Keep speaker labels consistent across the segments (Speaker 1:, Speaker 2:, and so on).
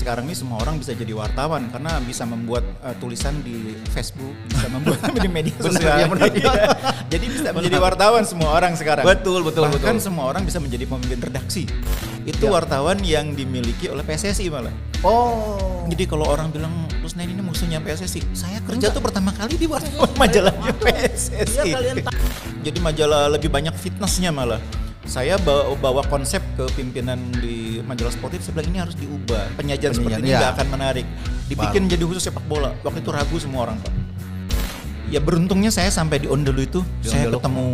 Speaker 1: sekarang ini semua orang bisa jadi wartawan karena bisa membuat uh, tulisan di Facebook, bisa membuat di media sosial.
Speaker 2: ya benar.
Speaker 1: Iya. jadi bisa menjadi wartawan semua orang sekarang.
Speaker 2: Betul, betul,
Speaker 1: Bahkan
Speaker 2: betul.
Speaker 1: semua orang bisa menjadi pemimpin redaksi. Itu
Speaker 2: Ya.
Speaker 1: wartawan yang dimiliki oleh PSSI malah.
Speaker 2: Oh.
Speaker 1: Jadi kalau orang bilang terus nah ini musuhnya PSSI, saya kerja tuh pertama kali di wartawan majalahnya PSSI.
Speaker 2: Iya, kalian tahu.
Speaker 1: Jadi majalah lebih banyak fitnessnya malah. Saya bawa, bawa konsep ke pimpinan di majalah sportif, saya bilang ini harus diubah. Penyajian seperti ini nggak akan menarik. Dibikin jadi khusus sepak bola. Waktu itu ragu semua orang pak. Ya beruntungnya saya sampai di Ondelu itu,
Speaker 2: Di
Speaker 1: saya
Speaker 2: Ondelu.
Speaker 1: ketemu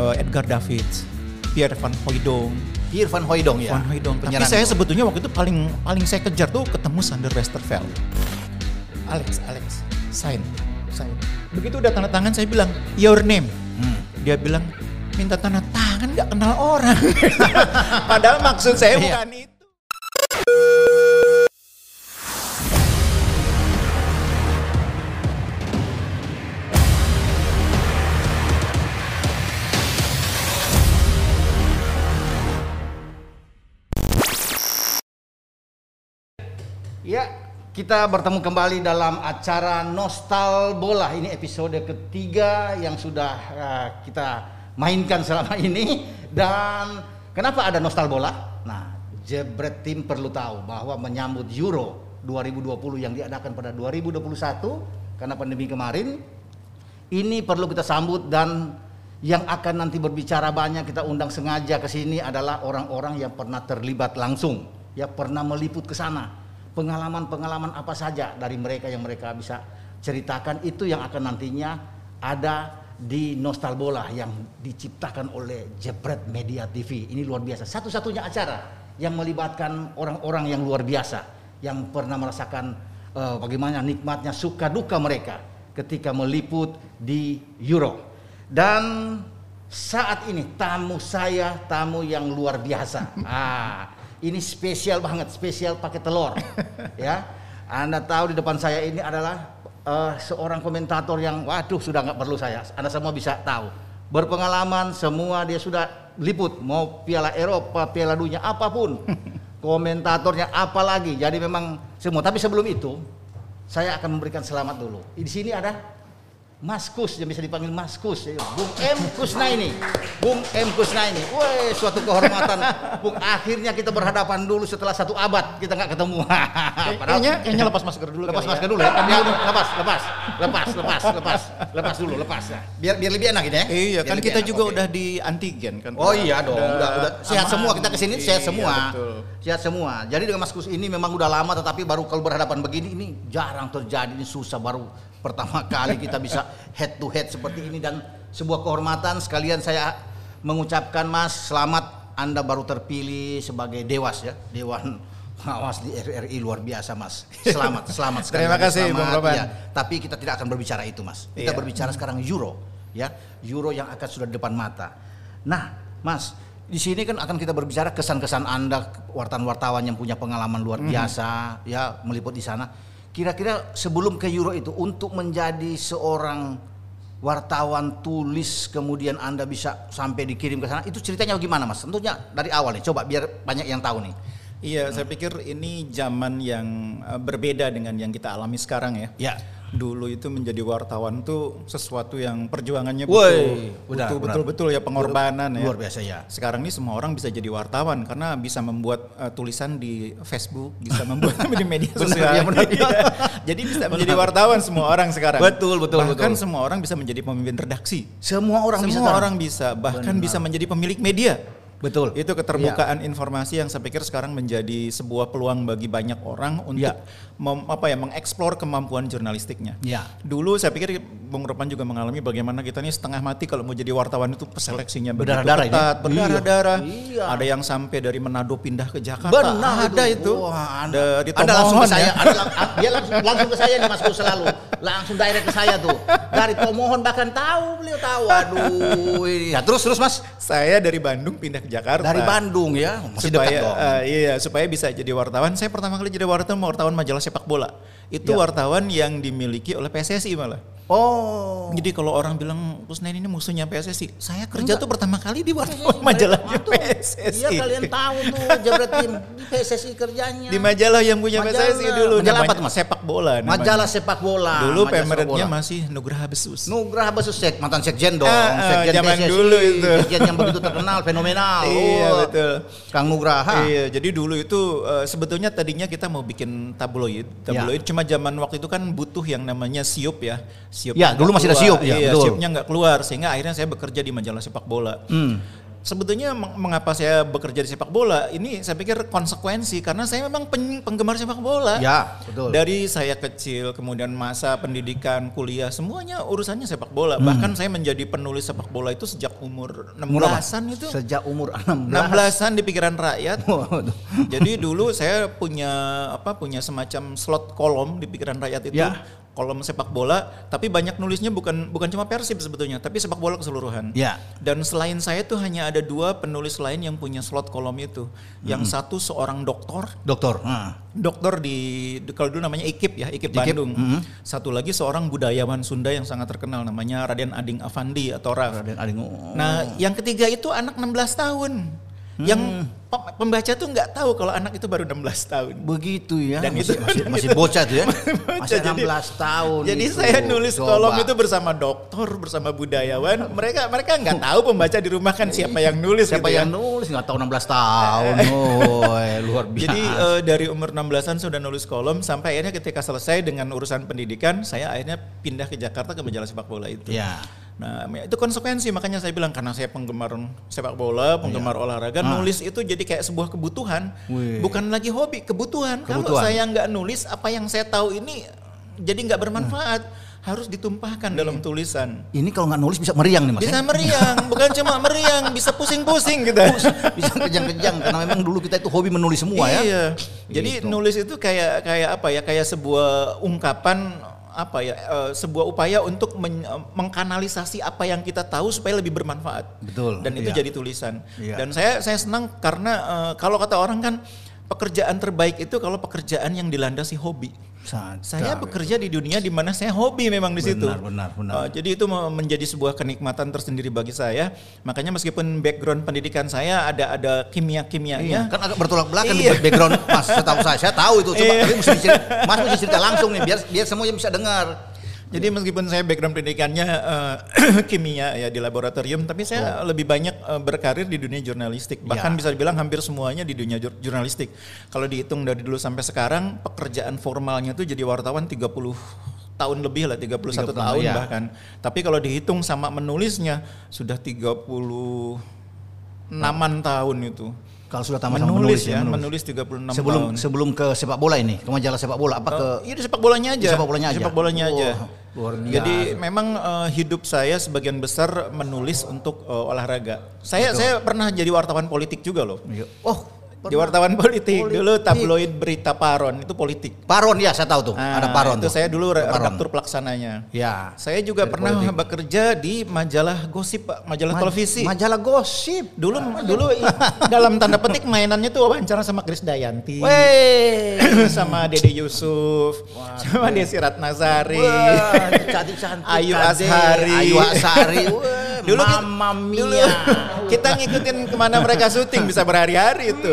Speaker 1: uh, Edgar Davids, Pierre van Hooijdonk,
Speaker 2: Pierre Van Hooijdonk ya.
Speaker 1: Van Hooijdonk. Tapi saya
Speaker 2: itu.
Speaker 1: sebetulnya waktu itu paling paling saya kejar tuh ketemu Sander Westerveld. Alex, Alex, sign, sign. Begitu udah tanda tangan saya bilang your name.
Speaker 2: Hmm.
Speaker 1: Dia bilang minta tanda tangan nggak kenal orang. Padahal maksud saya
Speaker 2: Iya.
Speaker 1: bukan itu.
Speaker 2: Ya, kita bertemu kembali dalam acara Nostal Bola. Ini episode ketiga yang sudah uh, kita mainkan selama ini. Dan kenapa ada Nostal Bola? Nah, Jebret Tim perlu tahu bahwa menyambut Euro 2020 yang diadakan pada 2021 karena pandemi kemarin, ini perlu kita sambut dan yang akan nanti berbicara banyak kita undang sengaja ke sini adalah orang-orang yang pernah terlibat langsung, ya pernah meliput ke sana. Pengalaman-pengalaman apa saja dari mereka yang mereka bisa ceritakan itu yang akan nantinya ada di Nostal Bola yang diciptakan oleh Jebret Media TV. Ini luar biasa. Satu-satunya acara yang melibatkan orang-orang yang luar biasa yang pernah merasakan eh, bagaimana nikmatnya suka duka mereka ketika meliput di Euro. Dan saat ini tamu saya tamu yang luar biasa. Ah, ini spesial banget, spesial pakai telur. ya, Anda tahu di depan saya ini adalah eh, seorang komentator yang, waduh, sudah nggak perlu saya. Anda semua bisa tahu. Berpengalaman, semua dia sudah liput, mau Piala Eropa, Piala Dunia, apa pun. Komentatornya apalagi. Jadi memang semua. Tapi sebelum itu, saya akan memberikan selamat dulu. Di sini ada Mas Kus yang bisa dipanggil Mas Kus, ya. Bung M Kusnaini, Bung M Kusnaini. Woi, suatu kehormatan, Bung. Akhirnya kita berhadapan dulu setelah satu abad kita nggak ketemu. Padahal
Speaker 1: Kayaknya, kayaknya lepas masker dulu.
Speaker 2: lepas
Speaker 1: kali
Speaker 2: masker dulu ya. Ya, udah, lepas, lepas, lepas, lepas, lepas, lepas dulu, lepas ya. Biar biar lebih enak ini ya.
Speaker 1: Iya,
Speaker 2: Biar
Speaker 1: kan kita
Speaker 2: enak,
Speaker 1: juga
Speaker 2: oke.
Speaker 1: udah di antigen kan.
Speaker 2: Oh iya dong, udah, udah sehat
Speaker 1: aman.
Speaker 2: semua kita ke sini sehat
Speaker 1: Iya,
Speaker 2: semua,
Speaker 1: betul.
Speaker 2: sehat semua. Jadi dengan Mas Kus ini memang udah lama, tetapi baru kalau berhadapan begini ini jarang terjadi, ini susah baru pertama kali kita bisa head to head seperti ini dan sebuah kehormatan sekalian saya mengucapkan Mas selamat Anda baru terpilih sebagai dewas ya, dewan pengawas di RRI luar biasa Mas. Selamat, selamat sekali.
Speaker 1: Terima kasih,
Speaker 2: selamat.
Speaker 1: Bung Roban.
Speaker 2: Iya. Tapi kita tidak akan berbicara itu Mas. Kita
Speaker 1: Iya.
Speaker 2: berbicara sekarang Euro, ya Euro yang akan sudah di depan mata. Nah, Mas, di sini kan akan kita berbicara kesan-kesan Anda wartawan-wartawan yang punya pengalaman luar
Speaker 1: Mhm.
Speaker 2: biasa, ya meliput di sana. Kira-kira sebelum ke Euro itu untuk menjadi seorang wartawan tulis kemudian Anda bisa sampai dikirim ke sana, itu ceritanya gimana Mas? Tentunya dari awal nih, coba biar banyak yang tahu nih.
Speaker 1: Iya, saya pikir ini zaman yang uh, berbeda dengan yang kita alami sekarang ya.
Speaker 2: Ya.
Speaker 1: Dulu itu menjadi wartawan tuh sesuatu yang perjuangannya
Speaker 2: benar,
Speaker 1: butuh
Speaker 2: benar.
Speaker 1: betul-betul ya pengorbanan ya.
Speaker 2: Luar biasa ya.
Speaker 1: Sekarang ini semua orang bisa jadi wartawan karena bisa membuat uh, tulisan di Facebook, bisa membuat di media
Speaker 2: Benar,
Speaker 1: sosial.
Speaker 2: ya, benar.
Speaker 1: Iya. Jadi bisa menjadi wartawan semua orang sekarang.
Speaker 2: Betul, betul,
Speaker 1: Bahkan
Speaker 2: betul.
Speaker 1: semua orang bisa menjadi pemimpin redaksi.
Speaker 2: Semua orang
Speaker 1: semua
Speaker 2: bisa sekarang.
Speaker 1: orang bisa, bahkan
Speaker 2: Benar.
Speaker 1: bisa menjadi pemilik media.
Speaker 2: Betul.
Speaker 1: Itu keterbukaan informasi yang saya pikir sekarang menjadi sebuah peluang bagi banyak orang untuk
Speaker 2: Ya.
Speaker 1: mem- apa ya mengeksplor kemampuan jurnalistiknya.
Speaker 2: Ya.
Speaker 1: Dulu saya pikir Bung Ropan juga mengalami bagaimana kita ini setengah mati kalau mau jadi wartawan itu seleksinya
Speaker 2: Berdarah-darah
Speaker 1: ketat, berdarah-darah.
Speaker 2: Iya.
Speaker 1: Ada yang sampai dari Manado pindah ke Jakarta.
Speaker 2: Benar
Speaker 1: ada itu.
Speaker 2: Wah, anda,
Speaker 1: Dari
Speaker 2: anda langsung ke saya,
Speaker 1: ya.
Speaker 2: anda lang- ah, dia langsung, langsung ke saya nih Mas selalu. Langsung direct ke saya tuh. Dari Tomohon bahkan tahu beliau tahu. Aduh. ini. Ya, terus terus Mas.
Speaker 1: Saya dari Bandung pindah ke Jakarta.
Speaker 2: Dari Bandung ya. Masih
Speaker 1: supaya
Speaker 2: dekat dong.
Speaker 1: eh, iya supaya bisa jadi wartawan. Saya pertama kali jadi wartawan wartawan majalah sepak bola. Itu
Speaker 2: Ya.
Speaker 1: wartawan yang dimiliki oleh PSSI malah.
Speaker 2: Oh.
Speaker 1: Jadi kalau orang bilang Kusnaini ini musuhnya PSSI, saya kerja tuh pertama kali di wartawan majalahnya PSSI.
Speaker 2: Iya kalian tahu tuh Jabretin di PSSI kerjanya.
Speaker 1: Di majalah yang punya
Speaker 2: Majalah.
Speaker 1: PSSI dulu.
Speaker 2: Majalah apa tuh, Mas?
Speaker 1: Sepak bola. namanya.
Speaker 2: Majalah sepak bola.
Speaker 1: Dulu pemeretnya
Speaker 2: bola.
Speaker 1: masih Nugraha Besus.
Speaker 2: Nugraha Basus Sek, mantan sekjen dong.
Speaker 1: Ah, ah,
Speaker 2: sekjen
Speaker 1: zaman
Speaker 2: PSSI,
Speaker 1: dulu itu.
Speaker 2: Sekjen yang begitu terkenal, fenomenal.
Speaker 1: Iya,
Speaker 2: Oh,
Speaker 1: betul.
Speaker 2: Kang Nugraha.
Speaker 1: Iya, jadi dulu itu eh, sebetulnya tadinya kita mau bikin tabloid, tabloid. Cuma zaman waktu itu kan butuh yang namanya siup ya, siup.
Speaker 2: Ya, dulu masih ada siup, ya,
Speaker 1: iya,
Speaker 2: betul.
Speaker 1: siupnya nggak keluar, sehingga akhirnya saya bekerja di majalah sepak bola.
Speaker 2: Hmm.
Speaker 1: Sebetulnya meng- mengapa saya bekerja di sepak bola ini saya pikir konsekuensi karena saya memang pen- penggemar sepak bola.
Speaker 2: Ya, betul.
Speaker 1: Dari saya kecil kemudian masa pendidikan, kuliah semuanya urusannya sepak bola.
Speaker 2: Hmm.
Speaker 1: Bahkan saya menjadi penulis sepak bola itu sejak umur
Speaker 2: Umur apa?
Speaker 1: 16-an itu.
Speaker 2: Sejak umur 16.
Speaker 1: 16-an di pikiran rakyat. Jadi dulu saya punya apa punya semacam slot kolom di pikiran rakyat itu.
Speaker 2: Ya.
Speaker 1: Kolom sepak bola, tapi banyak nulisnya bukan bukan cuma Persib sebetulnya, tapi sepak bola keseluruhan.
Speaker 2: Ya.
Speaker 1: Dan selain saya tuh hanya ada dua penulis lain yang punya slot kolom itu. Yang satu seorang doktor,
Speaker 2: Dokter. Nah.
Speaker 1: dokter di, kalau dulu namanya IKIP ya, IKIP,
Speaker 2: IKIP,
Speaker 1: Bandung.
Speaker 2: mhm.
Speaker 1: Satu lagi seorang budayawan Sunda yang sangat terkenal namanya Raden Ading Afandi atau Raf.
Speaker 2: Raden Ading. Oh.
Speaker 1: Nah, yang ketiga itu anak 16 tahun. Yang pe- pembaca tuh nggak tahu kalau anak itu baru 16 tahun.
Speaker 2: begitu ya.
Speaker 1: Dan
Speaker 2: masih,
Speaker 1: itu-
Speaker 2: masih,
Speaker 1: dan
Speaker 2: masih bocah tuh ya. Masih
Speaker 1: jadi-
Speaker 2: 16 tahun.
Speaker 1: Jadi
Speaker 2: itu.
Speaker 1: saya nulis
Speaker 2: Coba.
Speaker 1: kolom itu bersama dokter, bersama budayawan. Mereka mereka nggak tahu pembaca di rumah kan siapa yang nulis
Speaker 2: Siapa
Speaker 1: gitu ya.
Speaker 2: yang nulis nggak tahu 16 tahun. Oh, luar biasa.
Speaker 1: Jadi eh, dari umur 16-an sudah nulis kolom sampai akhirnya ketika selesai dengan urusan pendidikan, saya akhirnya pindah ke Jakarta ke majalah sepak bola itu.
Speaker 2: ya.
Speaker 1: Nah, itu konsekuensi makanya saya bilang karena saya penggemar sepak bola, penggemar olahraga,
Speaker 2: Ah.
Speaker 1: nulis itu jadi kayak sebuah kebutuhan,
Speaker 2: Wih.
Speaker 1: bukan lagi hobi, kebutuhan. Kalau
Speaker 2: Kebutuhan.
Speaker 1: saya nggak nulis, apa yang saya tahu ini jadi nggak bermanfaat, harus ditumpahkan dalam tulisan.
Speaker 2: Ini kalau nggak nulis bisa meriang nih mas.
Speaker 1: Bisa
Speaker 2: ya?
Speaker 1: meriang, bukan cuma meriang, bisa pusing-pusing gitu.
Speaker 2: bisa kejang-kejang karena memang dulu kita itu hobi menulis semua ya.
Speaker 1: Iya. Jadi
Speaker 2: Gitu.
Speaker 1: nulis itu kayak kayak apa ya? Kayak sebuah ungkapan apa ya? eh, sebuah upaya untuk men- eh, mengkanalisasi apa yang kita tahu supaya lebih bermanfaat.
Speaker 2: Betul,
Speaker 1: Dan itu
Speaker 2: iya.
Speaker 1: jadi tulisan.
Speaker 2: Iya.
Speaker 1: Dan saya saya senang karena eh, kalau kata orang kan pekerjaan terbaik itu kalau pekerjaan yang dilandasi hobi.
Speaker 2: Sadar.
Speaker 1: Saya bekerja di dunia di mana saya hobi memang di situ.
Speaker 2: Benar, benar, benar.
Speaker 1: Uh, jadi itu me- menjadi sebuah kenikmatan tersendiri bagi saya. Makanya meskipun background pendidikan saya ada ada kimia-kimianya,
Speaker 2: Iya, kan agak bertolak belakang
Speaker 1: Iya.
Speaker 2: di background Mas. Saya tahu saya, saya tahu itu. Coba
Speaker 1: Iya.
Speaker 2: tapi mesti cerita, Mas mesti cerita langsung nih biar biar semuanya bisa dengar.
Speaker 1: Jadi meskipun saya background pendidikannya eh, kimia ya di laboratorium, tapi saya lebih banyak eh, berkarir di dunia jurnalistik. Bahkan
Speaker 2: Ya.
Speaker 1: bisa dibilang hampir semuanya di dunia jur- jurnalistik. Kalau dihitung dari dulu sampai sekarang, pekerjaan formalnya itu jadi wartawan 30 tahun lebih lah, 31
Speaker 2: 30
Speaker 1: tahun
Speaker 2: ya.
Speaker 1: bahkan. Tapi kalau dihitung sama menulisnya sudah 30 enaman tahun itu.
Speaker 2: Kalau sudah tamat
Speaker 1: menulis,
Speaker 2: menulis
Speaker 1: ya, menulis 36
Speaker 2: sebelum
Speaker 1: tahun.
Speaker 2: sebelum ke sepak bola ini, ke majalah sepak bola apa ke
Speaker 1: Iya di sepak bolanya aja.
Speaker 2: Di sepak bolanya aja.
Speaker 1: Sepak bolanya
Speaker 2: Oh,
Speaker 1: aja.
Speaker 2: luar biasa.
Speaker 1: Jadi memang eh, hidup saya sebagian besar menulis untuk eh, olahraga. Saya saya pernah jadi wartawan politik juga loh.
Speaker 2: Iya. Oh,
Speaker 1: Di wartawan politik,
Speaker 2: Politik.
Speaker 1: dulu tabloid berita Paron itu politik.
Speaker 2: Paron ya saya tahu tuh.
Speaker 1: Nah,
Speaker 2: ada Paron
Speaker 1: Itu
Speaker 2: tuh.
Speaker 1: saya dulu re- redaktur pelaksananya.
Speaker 2: Ya.
Speaker 1: Saya juga
Speaker 2: Dari
Speaker 1: pernah
Speaker 2: politik.
Speaker 1: bekerja di majalah gosip, Pak, majalah
Speaker 2: Ma-
Speaker 1: televisi.
Speaker 2: Majalah gosip.
Speaker 1: Dulu dulu i- dalam tanda petik mainannya tuh wawancara sama Kris Dayanti. Sama Dede Yusuf, sama Desi Ratnasari.
Speaker 2: Wah, cantik-cantik.
Speaker 1: Ayu. Ashari.
Speaker 2: Ayu Ashari. Wah,
Speaker 1: Dulu
Speaker 2: Mamma Mia.
Speaker 1: dulu kita ngikutin ke mana mereka syuting bisa berhari-hari itu.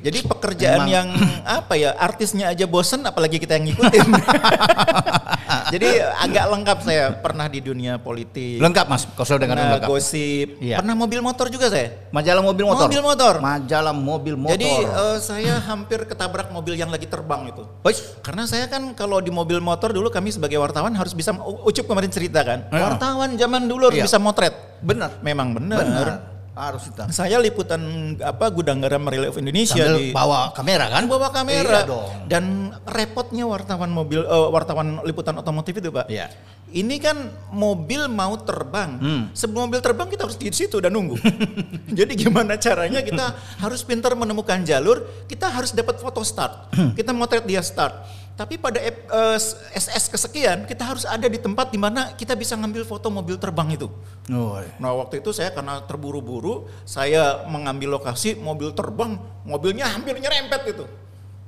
Speaker 1: Jadi pekerjaan
Speaker 2: Emang.
Speaker 1: yang apa ya artisnya aja bosen apalagi kita yang ngikutin. Jadi agak lengkap saya pernah di dunia politik.
Speaker 2: Lengkap Mas, kalau sudah dengan lengkap.
Speaker 1: gosip,
Speaker 2: Iya.
Speaker 1: pernah mobil motor juga saya.
Speaker 2: Majalah mobil motor.
Speaker 1: Mobil motor.
Speaker 2: Majalah mobil motor.
Speaker 1: Jadi eh, saya hampir ketabrak mobil yang lagi terbang itu.
Speaker 2: Wih,
Speaker 1: Karena saya kan kalau di mobil motor dulu kami sebagai wartawan harus bisa Ucup kemarin cerita kan.
Speaker 2: Iya.
Speaker 1: Wartawan zaman dulu harus
Speaker 2: Iya.
Speaker 1: bisa motret.
Speaker 2: benar.
Speaker 1: Memang benar.
Speaker 2: Benar. Harus kita.
Speaker 1: Saya liputan apa gudang garam Relief Indonesia
Speaker 2: Sambil
Speaker 1: di
Speaker 2: bawa kamera kan?
Speaker 1: bawa kamera
Speaker 2: Iya dong.
Speaker 1: dan repotnya wartawan mobil eh, wartawan liputan otomotif itu pak
Speaker 2: Iya.
Speaker 1: ini kan mobil mau terbang
Speaker 2: Hmm.
Speaker 1: sebelum mobil terbang kita harus di situ dan nunggu jadi gimana caranya kita harus pintar menemukan jalur kita harus dapat foto start kita motret dia start tapi pada ep- eh, SS kesekian kita harus ada di tempat di mana kita bisa ngambil foto mobil terbang itu
Speaker 2: Woi.
Speaker 1: Nah waktu itu saya karena terburu-buru, saya mengambil lokasi mobil terbang, mobilnya hampir nyerempet gitu.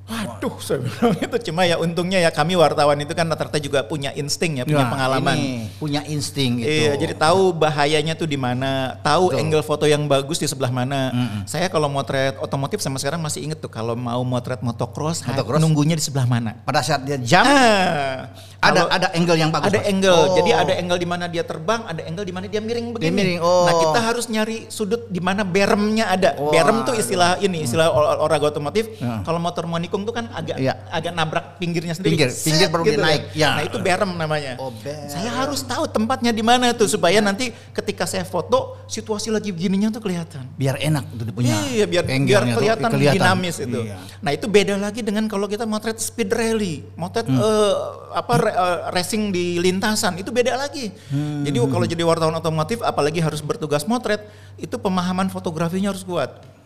Speaker 1: Waduh, saya bilang itu cuma ya untungnya ya kami wartawan itu kan rata-rata juga punya insting ya, punya
Speaker 2: Nah,
Speaker 1: pengalaman.
Speaker 2: ini punya insting gitu.
Speaker 1: Iya, jadi tahu bahayanya tuh di mana, tahu
Speaker 2: Betul.
Speaker 1: angle foto yang bagus di sebelah mana. Saya kalau motret otomotif sama sekarang masih inget tuh kalau mau motret motocross,
Speaker 2: Motocross?
Speaker 1: nunggunya di sebelah mana.
Speaker 2: pada saat dia jam
Speaker 1: Ah,
Speaker 2: ada
Speaker 1: kalau-
Speaker 2: ada angle yang bagus.
Speaker 1: ada
Speaker 2: Mas?
Speaker 1: angle.
Speaker 2: Oh.
Speaker 1: Jadi ada angle di mana dia terbang, ada angle di mana dia miring begini.
Speaker 2: miring, oh.
Speaker 1: Nah, kita harus nyari sudut di mana beremnya ada.
Speaker 2: Wah,
Speaker 1: Berem tuh istilah ini, istilah ol- olahraga otomotif.
Speaker 2: Ya.
Speaker 1: Kalau motor monikung tuh kan agak
Speaker 2: Iya.
Speaker 1: agak nabrak pinggirnya sendiri.
Speaker 2: Pinggir,
Speaker 1: Set
Speaker 2: pinggir baru dia
Speaker 1: kan.
Speaker 2: naik. Ya.
Speaker 1: Nah, itu berem namanya.
Speaker 2: Oh, berem.
Speaker 1: Saya harus tahu tempatnya di mana tuh supaya nanti ketika saya foto situasi lagi begininya tuh kelihatan.
Speaker 2: biar enak itu dia punya.
Speaker 1: Iya biar biar
Speaker 2: tuh,
Speaker 1: kelihatan, dinamis itu.
Speaker 2: Iya.
Speaker 1: Nah itu beda lagi dengan kalau kita motret speed rally, motret
Speaker 2: Hmm.
Speaker 1: eh, apa re- eh, racing di lintasan itu beda lagi.
Speaker 2: Hmm.
Speaker 1: Jadi kalau jadi wartawan otomotif, apalagi harus bertugas motret, itu pemahaman fotografinya harus kuat.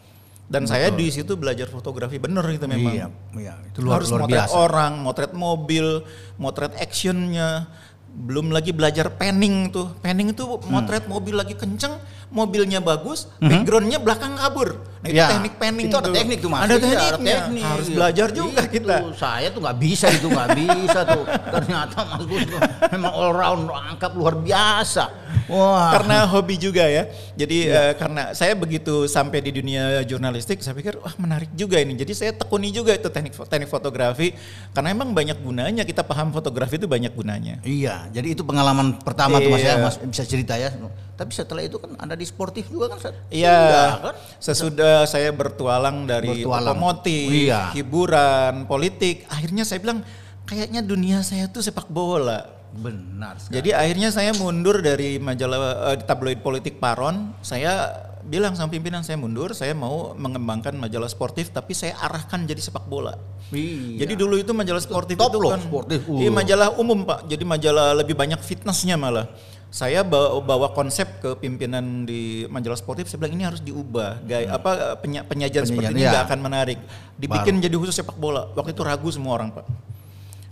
Speaker 1: Dan saya di situ belajar fotografi bener itu memang.
Speaker 2: Iya, iya, itu luar,
Speaker 1: harus
Speaker 2: luar
Speaker 1: motret
Speaker 2: biasa.
Speaker 1: orang, motret mobil, motret actionnya. Belum lagi belajar panning tuh. Panning itu
Speaker 2: Hmm.
Speaker 1: motret mobil lagi kenceng, mobilnya bagus, backgroundnya belakang kabur. Nah itu
Speaker 2: Ya,
Speaker 1: teknik panning
Speaker 2: itu ada teknik tuh mas
Speaker 1: Ada
Speaker 2: Iya,
Speaker 1: tekniknya.
Speaker 2: teknik.
Speaker 1: Harus belajar juga
Speaker 2: Itu,
Speaker 1: kita.
Speaker 2: saya tuh nggak bisa itu nggak bisa tuh ternyata mas Gus tuh memang all round angkat luar biasa wah
Speaker 1: Karena hobi juga ya. Jadi
Speaker 2: Iya.
Speaker 1: eh, karena saya begitu sampai di dunia jurnalistik, saya pikir wah menarik juga ini. Jadi saya tekuni juga itu teknik teknik fotografi karena emang banyak gunanya. Kita paham fotografi itu banyak gunanya.
Speaker 2: iya jadi itu pengalaman pertama tuh mas ya
Speaker 1: Iya.
Speaker 2: mas bisa cerita ya tapi setelah itu kan ada di sportif juga kan Sat?
Speaker 1: Iya,
Speaker 2: kan?
Speaker 1: sesudah saya bertualang dari
Speaker 2: Bertualang.
Speaker 1: otomotif,
Speaker 2: Iya.
Speaker 1: hiburan, politik, akhirnya saya bilang kayaknya dunia saya tuh sepak bola.
Speaker 2: benar sekali.
Speaker 1: Jadi akhirnya saya mundur dari majalah eh, tabloid politik Paron. Saya bilang sama pimpinan saya mundur, saya mau mengembangkan majalah sportif tapi saya arahkan jadi sepak bola.
Speaker 2: Iya.
Speaker 1: Jadi dulu itu majalah sportif
Speaker 2: top
Speaker 1: itu
Speaker 2: loh,
Speaker 1: kan
Speaker 2: sportif.
Speaker 1: Iya
Speaker 2: Uh.
Speaker 1: majalah umum Pak. Jadi majalah lebih banyak fitnessnya malah. Saya bawa, bawa konsep ke pimpinan di majalah sportif. Saya bilang ini harus diubah. Gaya apa penya- penyajian,
Speaker 2: Hmm. Penyajian,
Speaker 1: seperti ini
Speaker 2: iya.
Speaker 1: nggak akan menarik. Dibikin jadi khusus sepak bola. Waktu itu ragu semua orang Pak.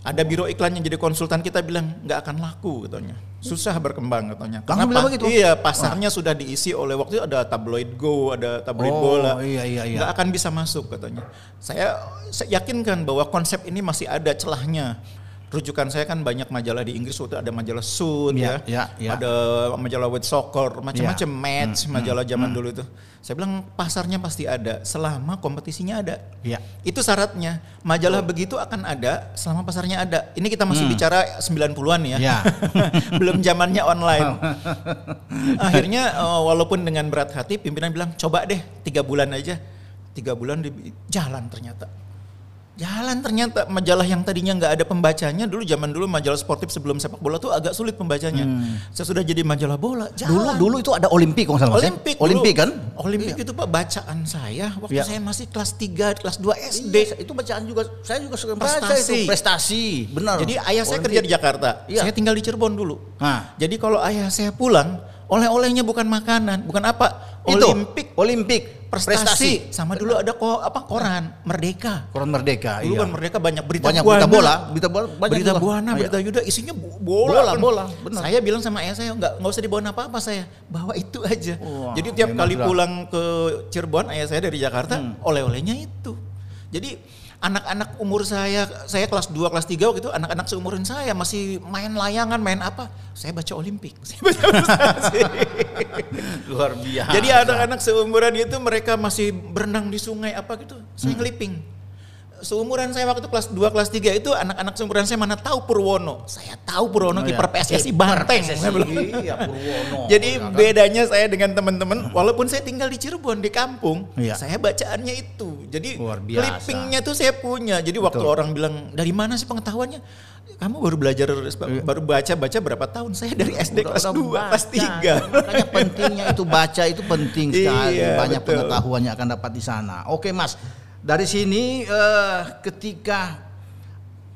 Speaker 1: Ada biro iklan yang jadi konsultan kita bilang nggak akan laku katanya. Susah berkembang katanya.
Speaker 2: Langsung bilang begitu?
Speaker 1: Iya, pasarnya sudah diisi oleh waktu itu ada tabloid Go, ada tabloid
Speaker 2: Oh,
Speaker 1: bola.
Speaker 2: iya, iya, iya.
Speaker 1: Nggak akan bisa masuk katanya. Saya, saya yakinkan bahwa konsep ini masih ada celahnya. Rujukan saya kan banyak majalah di Inggris waktu ada majalah Sun
Speaker 2: Iya,
Speaker 1: ya,
Speaker 2: iya, iya.
Speaker 1: ada majalah World Soccer, macam-macam
Speaker 2: Iya.
Speaker 1: match majalah zaman dulu itu. Saya bilang pasarnya pasti ada selama kompetisinya ada.
Speaker 2: Iya.
Speaker 1: Itu syaratnya. Majalah begitu akan ada selama pasarnya ada. Ini kita masih bicara 90-an ya.
Speaker 2: Iya.
Speaker 1: Belum zamannya online. Akhirnya eh, walaupun dengan berat hati pimpinan bilang coba deh tiga bulan aja. Tiga bulan di jalan ternyata. Jalan ternyata majalah yang tadinya nggak ada pembacanya dulu zaman dulu majalah sportif sebelum sepak bola tuh agak sulit pembacanya. Sesudah jadi majalah bola
Speaker 2: dulu
Speaker 1: jalan.
Speaker 2: dulu itu ada olimpik kalau salah ya?
Speaker 1: Olimpik
Speaker 2: olimpik
Speaker 1: dulu.
Speaker 2: kan
Speaker 1: Olimpik itu Pak bacaan saya waktu
Speaker 2: Iya.
Speaker 1: saya masih kelas 3, kelas 2 SD.
Speaker 2: Iya, itu bacaan juga saya juga baca
Speaker 1: Prestasi.
Speaker 2: itu prestasi benar
Speaker 1: Jadi ayah saya
Speaker 2: Olimpik.
Speaker 1: kerja di Jakarta,
Speaker 2: Iya.
Speaker 1: saya tinggal di Cirebon dulu.
Speaker 2: Nah.
Speaker 1: Jadi kalau ayah saya pulang, oleh-olehnya bukan makanan, bukan apa?
Speaker 2: itu
Speaker 1: Olimpik,
Speaker 2: olimpik
Speaker 1: prestasi. Sama dulu ada ko, apa koran Merdeka.
Speaker 2: koran merdeka
Speaker 1: Dulu
Speaker 2: iya.
Speaker 1: kan Merdeka banyak berita
Speaker 2: banyak
Speaker 1: buana.
Speaker 2: berita bola berita bola banyak
Speaker 1: berita
Speaker 2: juga.
Speaker 1: buana,
Speaker 2: Iya.
Speaker 1: berita yuda, isinya bo- bola.
Speaker 2: Bola,
Speaker 1: kan.
Speaker 2: bola, benar.
Speaker 1: Saya bilang sama ayah saya nggak nggak usah dibawa apa-apa saya, bawa itu aja.
Speaker 2: Wah,
Speaker 1: Jadi tiap kali pulang ke Cirebon, ayah saya dari Jakarta,
Speaker 2: Hmm.
Speaker 1: oleh-olehnya itu. Jadi anak-anak umur saya, saya kelas 2, kelas 3 waktu itu anak-anak seumuran saya masih main layangan, main apa? Saya baca Olimpik. Saya baca
Speaker 2: luar biasa
Speaker 1: Jadi anak-anak seumuran itu mereka masih berenang di sungai apa gitu. Saya
Speaker 2: Hmm.
Speaker 1: ngeliping. Seumuran saya waktu kelas 2 kelas 3 itu anak-anak seumuran saya mana tahu Purwono. Saya tahu Purwono
Speaker 2: Oh,
Speaker 1: kiper
Speaker 2: iya.
Speaker 1: PSSI Banteng.
Speaker 2: PSSI, iya, Purwono.
Speaker 1: Jadi
Speaker 2: Iya kan?
Speaker 1: bedanya saya dengan teman-teman walaupun saya tinggal di Cirebon di kampung,
Speaker 2: Iya.
Speaker 1: saya bacaannya itu. Jadi
Speaker 2: Luar biasa.
Speaker 1: clippingnya tuh saya punya. Jadi waktu
Speaker 2: Betul.
Speaker 1: orang bilang dari mana sih pengetahuannya? Kamu baru belajar baru baca-baca berapa tahun? Saya dari SD
Speaker 2: Udah-
Speaker 1: kelas
Speaker 2: udah
Speaker 1: 2, kelas
Speaker 2: baca.
Speaker 1: 3.
Speaker 2: Makanya pentingnya itu baca itu penting sekali.
Speaker 1: Iya,
Speaker 2: Banyak
Speaker 1: betul.
Speaker 2: pengetahuan yang akan dapat di sana. Oke Mas, dari sini eh, ketika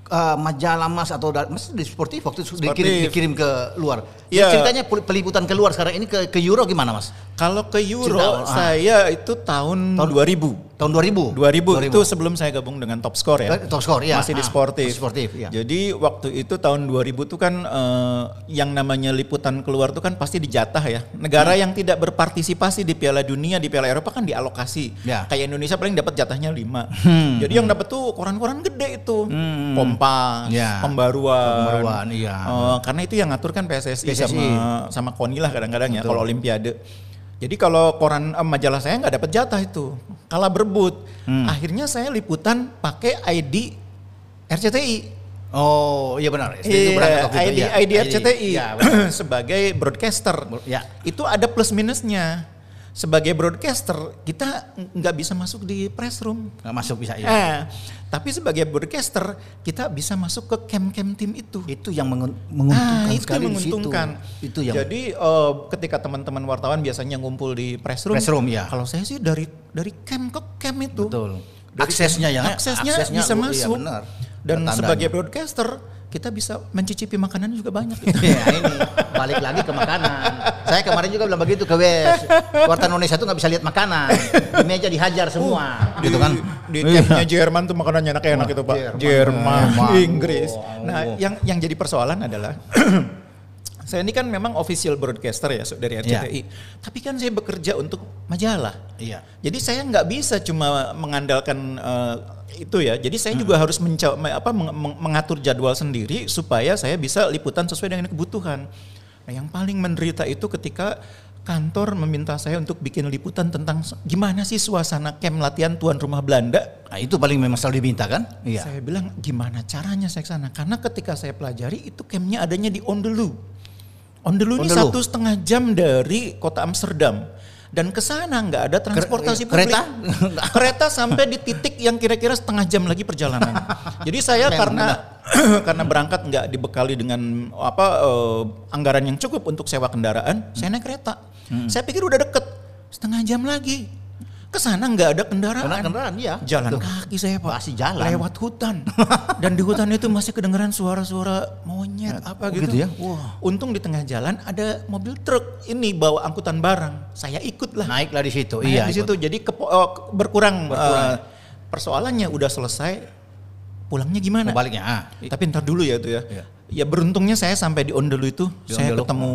Speaker 2: eh, majalah Mas atau Mas di sportif waktu itu dikirim, dikirim ke luar.
Speaker 1: Iya.
Speaker 2: Ceritanya pel- peliputan keluar sekarang ini ke ke Euro gimana Mas?
Speaker 1: Kalau ke Euro
Speaker 2: Cerita, ah.
Speaker 1: saya itu tahun,
Speaker 2: Tahun-
Speaker 1: 2000.
Speaker 2: Tahun 2000.
Speaker 1: 2000, itu sebelum saya gabung dengan Top Score ya.
Speaker 2: Top Score, ya.
Speaker 1: Masih di
Speaker 2: Ah,
Speaker 1: sportif.
Speaker 2: sportif, ya.
Speaker 1: Jadi waktu itu tahun 2000 tuh kan eh, yang namanya liputan keluar tuh kan pasti dijatah ya. Negara
Speaker 2: Hmm.
Speaker 1: yang tidak berpartisipasi di Piala Dunia, di Piala Eropa kan dialokasi.
Speaker 2: Ya.
Speaker 1: Kayak Indonesia paling dapat jatahnya 5.
Speaker 2: Hmm.
Speaker 1: Jadi yang dapat tuh koran-koran gede itu. Kompas,
Speaker 2: Ya.
Speaker 1: Pembaruan.
Speaker 2: Pembaruan, iya.
Speaker 1: Eh, karena itu yang ngatur kan PSSI,
Speaker 2: PSSI.
Speaker 1: sama sama KONI lah kadang-kadang ya kalau Olimpiade. Jadi kalau koran eh, majalah saya nggak dapat jatah itu, kalah berebut.
Speaker 2: Hmm.
Speaker 1: Akhirnya saya liputan pakai ID RCTI.
Speaker 2: Oh, iya benar. SD itu
Speaker 1: Iya,
Speaker 2: berangkat waktu itu,
Speaker 1: ID,
Speaker 2: iya.
Speaker 1: ID RCTI
Speaker 2: benar.
Speaker 1: sebagai broadcaster.
Speaker 2: Ya.
Speaker 1: Itu ada plus minusnya. Sebagai broadcaster kita nggak bisa masuk di press room.
Speaker 2: Nggak masuk bisa ya.
Speaker 1: Eh, tapi sebagai broadcaster kita bisa masuk ke camp-camp tim itu.
Speaker 2: Itu yang mengun- menguntungkan
Speaker 1: Ah, itu
Speaker 2: sekali
Speaker 1: yang
Speaker 2: di situ.
Speaker 1: menguntungkan.
Speaker 2: Itu yang
Speaker 1: Jadi eh, ketika teman-teman wartawan biasanya ngumpul di press room.
Speaker 2: Press room, ya.
Speaker 1: Kalau saya sih dari dari camp ke camp itu.
Speaker 2: betul.
Speaker 1: Dari
Speaker 2: Aksesnya ya.
Speaker 1: Aksesnya,
Speaker 2: aksesnya
Speaker 1: bisa
Speaker 2: lu-
Speaker 1: masuk.
Speaker 2: Iya benar.
Speaker 1: Dan sebagai broadcaster kita bisa mencicipi makanan juga banyak.
Speaker 2: Ya ini balik lagi ke makanan. Saya kemarin juga bilang begitu ke Wes. Wartawan Indonesia tuh nggak bisa lihat makanan. Di meja dihajar semua, gitu kan?
Speaker 1: Di
Speaker 2: Iya.
Speaker 1: campnya Jerman tuh makanannya enak-enak itu Pak.
Speaker 2: Jerman.
Speaker 1: Jerman,
Speaker 2: Jerman.
Speaker 1: Inggris. Nah yang yang jadi persoalan adalah saya ini kan memang official broadcaster ya dari RCTI. Tapi kan saya bekerja untuk majalah.
Speaker 2: Iya.
Speaker 1: Jadi saya nggak bisa cuma mengandalkan eh, itu ya. Jadi saya juga harus menca- me- apa, meng- meng- mengatur jadwal sendiri supaya saya bisa liputan sesuai dengan kebutuhan. Nah, yang paling menderita itu ketika kantor meminta saya untuk bikin liputan tentang gimana sih suasana camp latihan tuan rumah Belanda.
Speaker 2: Nah, itu paling memang selalu diminta kan? Iya.
Speaker 1: Saya bilang gimana caranya saya ke sana? Karena ketika saya pelajari itu campnya adanya di Ondelu. Ondelu ini satu setengah jam dari kota Amsterdam. Dan ke sana nggak ada transportasi
Speaker 2: Ker-
Speaker 1: publik.
Speaker 2: kereta?
Speaker 1: kereta sampai di titik yang kira-kira setengah jam lagi perjalanan. Jadi saya
Speaker 2: Memang
Speaker 1: karena karena berangkat nggak dibekali dengan apa eh, anggaran yang cukup untuk sewa kendaraan, saya naik kereta.
Speaker 2: Hmm.
Speaker 1: Saya pikir udah deket, setengah jam lagi. Ke sana nggak ada kendaraan.
Speaker 2: Karena kendaraan ya.
Speaker 1: Jalan
Speaker 2: Tuh.
Speaker 1: kaki saya pak.
Speaker 2: Masih jalan.
Speaker 1: Lewat hutan. Dan di hutan itu masih kedengeran suara-suara monyet apa
Speaker 2: Oh,
Speaker 1: gitu.
Speaker 2: gitu ya? Wah.
Speaker 1: Untung di tengah jalan ada mobil truk ini bawa angkutan barang. Saya ikut lah.
Speaker 2: Naiklah di situ.
Speaker 1: Nah,
Speaker 2: iya.
Speaker 1: di
Speaker 2: ikut.
Speaker 1: situ jadi kepo- eh, berkurang,
Speaker 2: Berkurang.
Speaker 1: eh, persoalannya udah selesai. Pulangnya gimana?
Speaker 2: Baliknya. Ah.
Speaker 1: Tapi ntar dulu ya itu ya.
Speaker 2: Iya.
Speaker 1: Ya beruntungnya saya sampai di Ondelu itu
Speaker 2: Di
Speaker 1: saya
Speaker 2: Ondelu.
Speaker 1: ketemu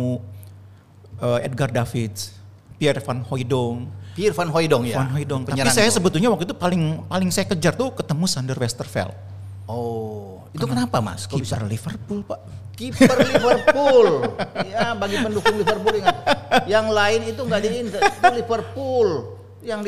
Speaker 1: eh, Edgar Davids, Pierre van Hooijdonk,
Speaker 2: Pierre van Hooijdonk ya.
Speaker 1: Van Hooijdonk. Tapi saya
Speaker 2: itu.
Speaker 1: sebetulnya waktu itu paling paling saya kejar tuh ketemu Sander Westerveld.
Speaker 2: Oh, itu kenapa Mas? Kok bisa
Speaker 1: Kiper Liverpool, Pak.
Speaker 2: kiper Liverpool. ya, bagi pendukung Liverpool ingat. Yang lain itu nggak di Inter, itu Liverpool yang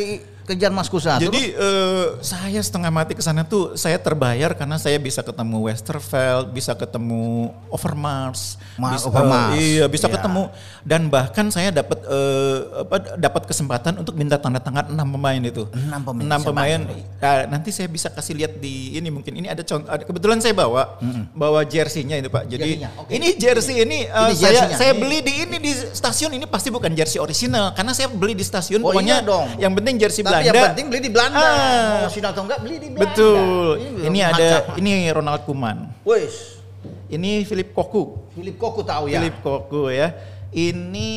Speaker 2: dikejar Mas Kusa.
Speaker 1: Jadi eh, saya setengah mati ke sana tuh saya terbayar karena saya bisa ketemu Westerveld, bisa ketemu Overmars,
Speaker 2: Ma-
Speaker 1: bisa,
Speaker 2: Overmars.
Speaker 1: eh, iya bisa
Speaker 2: Iya.
Speaker 1: ketemu dan bahkan saya dapat eh, apa dapat kesempatan untuk minta tanda tangan enam pemain itu.
Speaker 2: Enam pemain,
Speaker 1: Enam pemain. Nah, nanti saya bisa kasih lihat di ini mungkin ini ada contoh ada- kebetulan saya bawa bawa jersey-nya itu Pak. Jadi
Speaker 2: oke.
Speaker 1: ini jersey ini eh,
Speaker 2: Ini
Speaker 1: saya saya beli di ini di stasiun ini pasti bukan jersey original karena saya beli di stasiun
Speaker 2: Oh,
Speaker 1: pokoknya
Speaker 2: iya dong.
Speaker 1: yang penting jersey
Speaker 2: Tapi
Speaker 1: Belanda.
Speaker 2: yang penting beli di Belanda.
Speaker 1: Ah.
Speaker 2: Mau sini atau enggak beli di Belanda.
Speaker 1: Betul. Ini,
Speaker 2: belum
Speaker 1: ada
Speaker 2: macam.
Speaker 1: ini Ronald Koeman.
Speaker 2: Wes,
Speaker 1: Ini Philip Koku.
Speaker 2: Philip Koku tahu ya.
Speaker 1: Philip Koku ya. Ini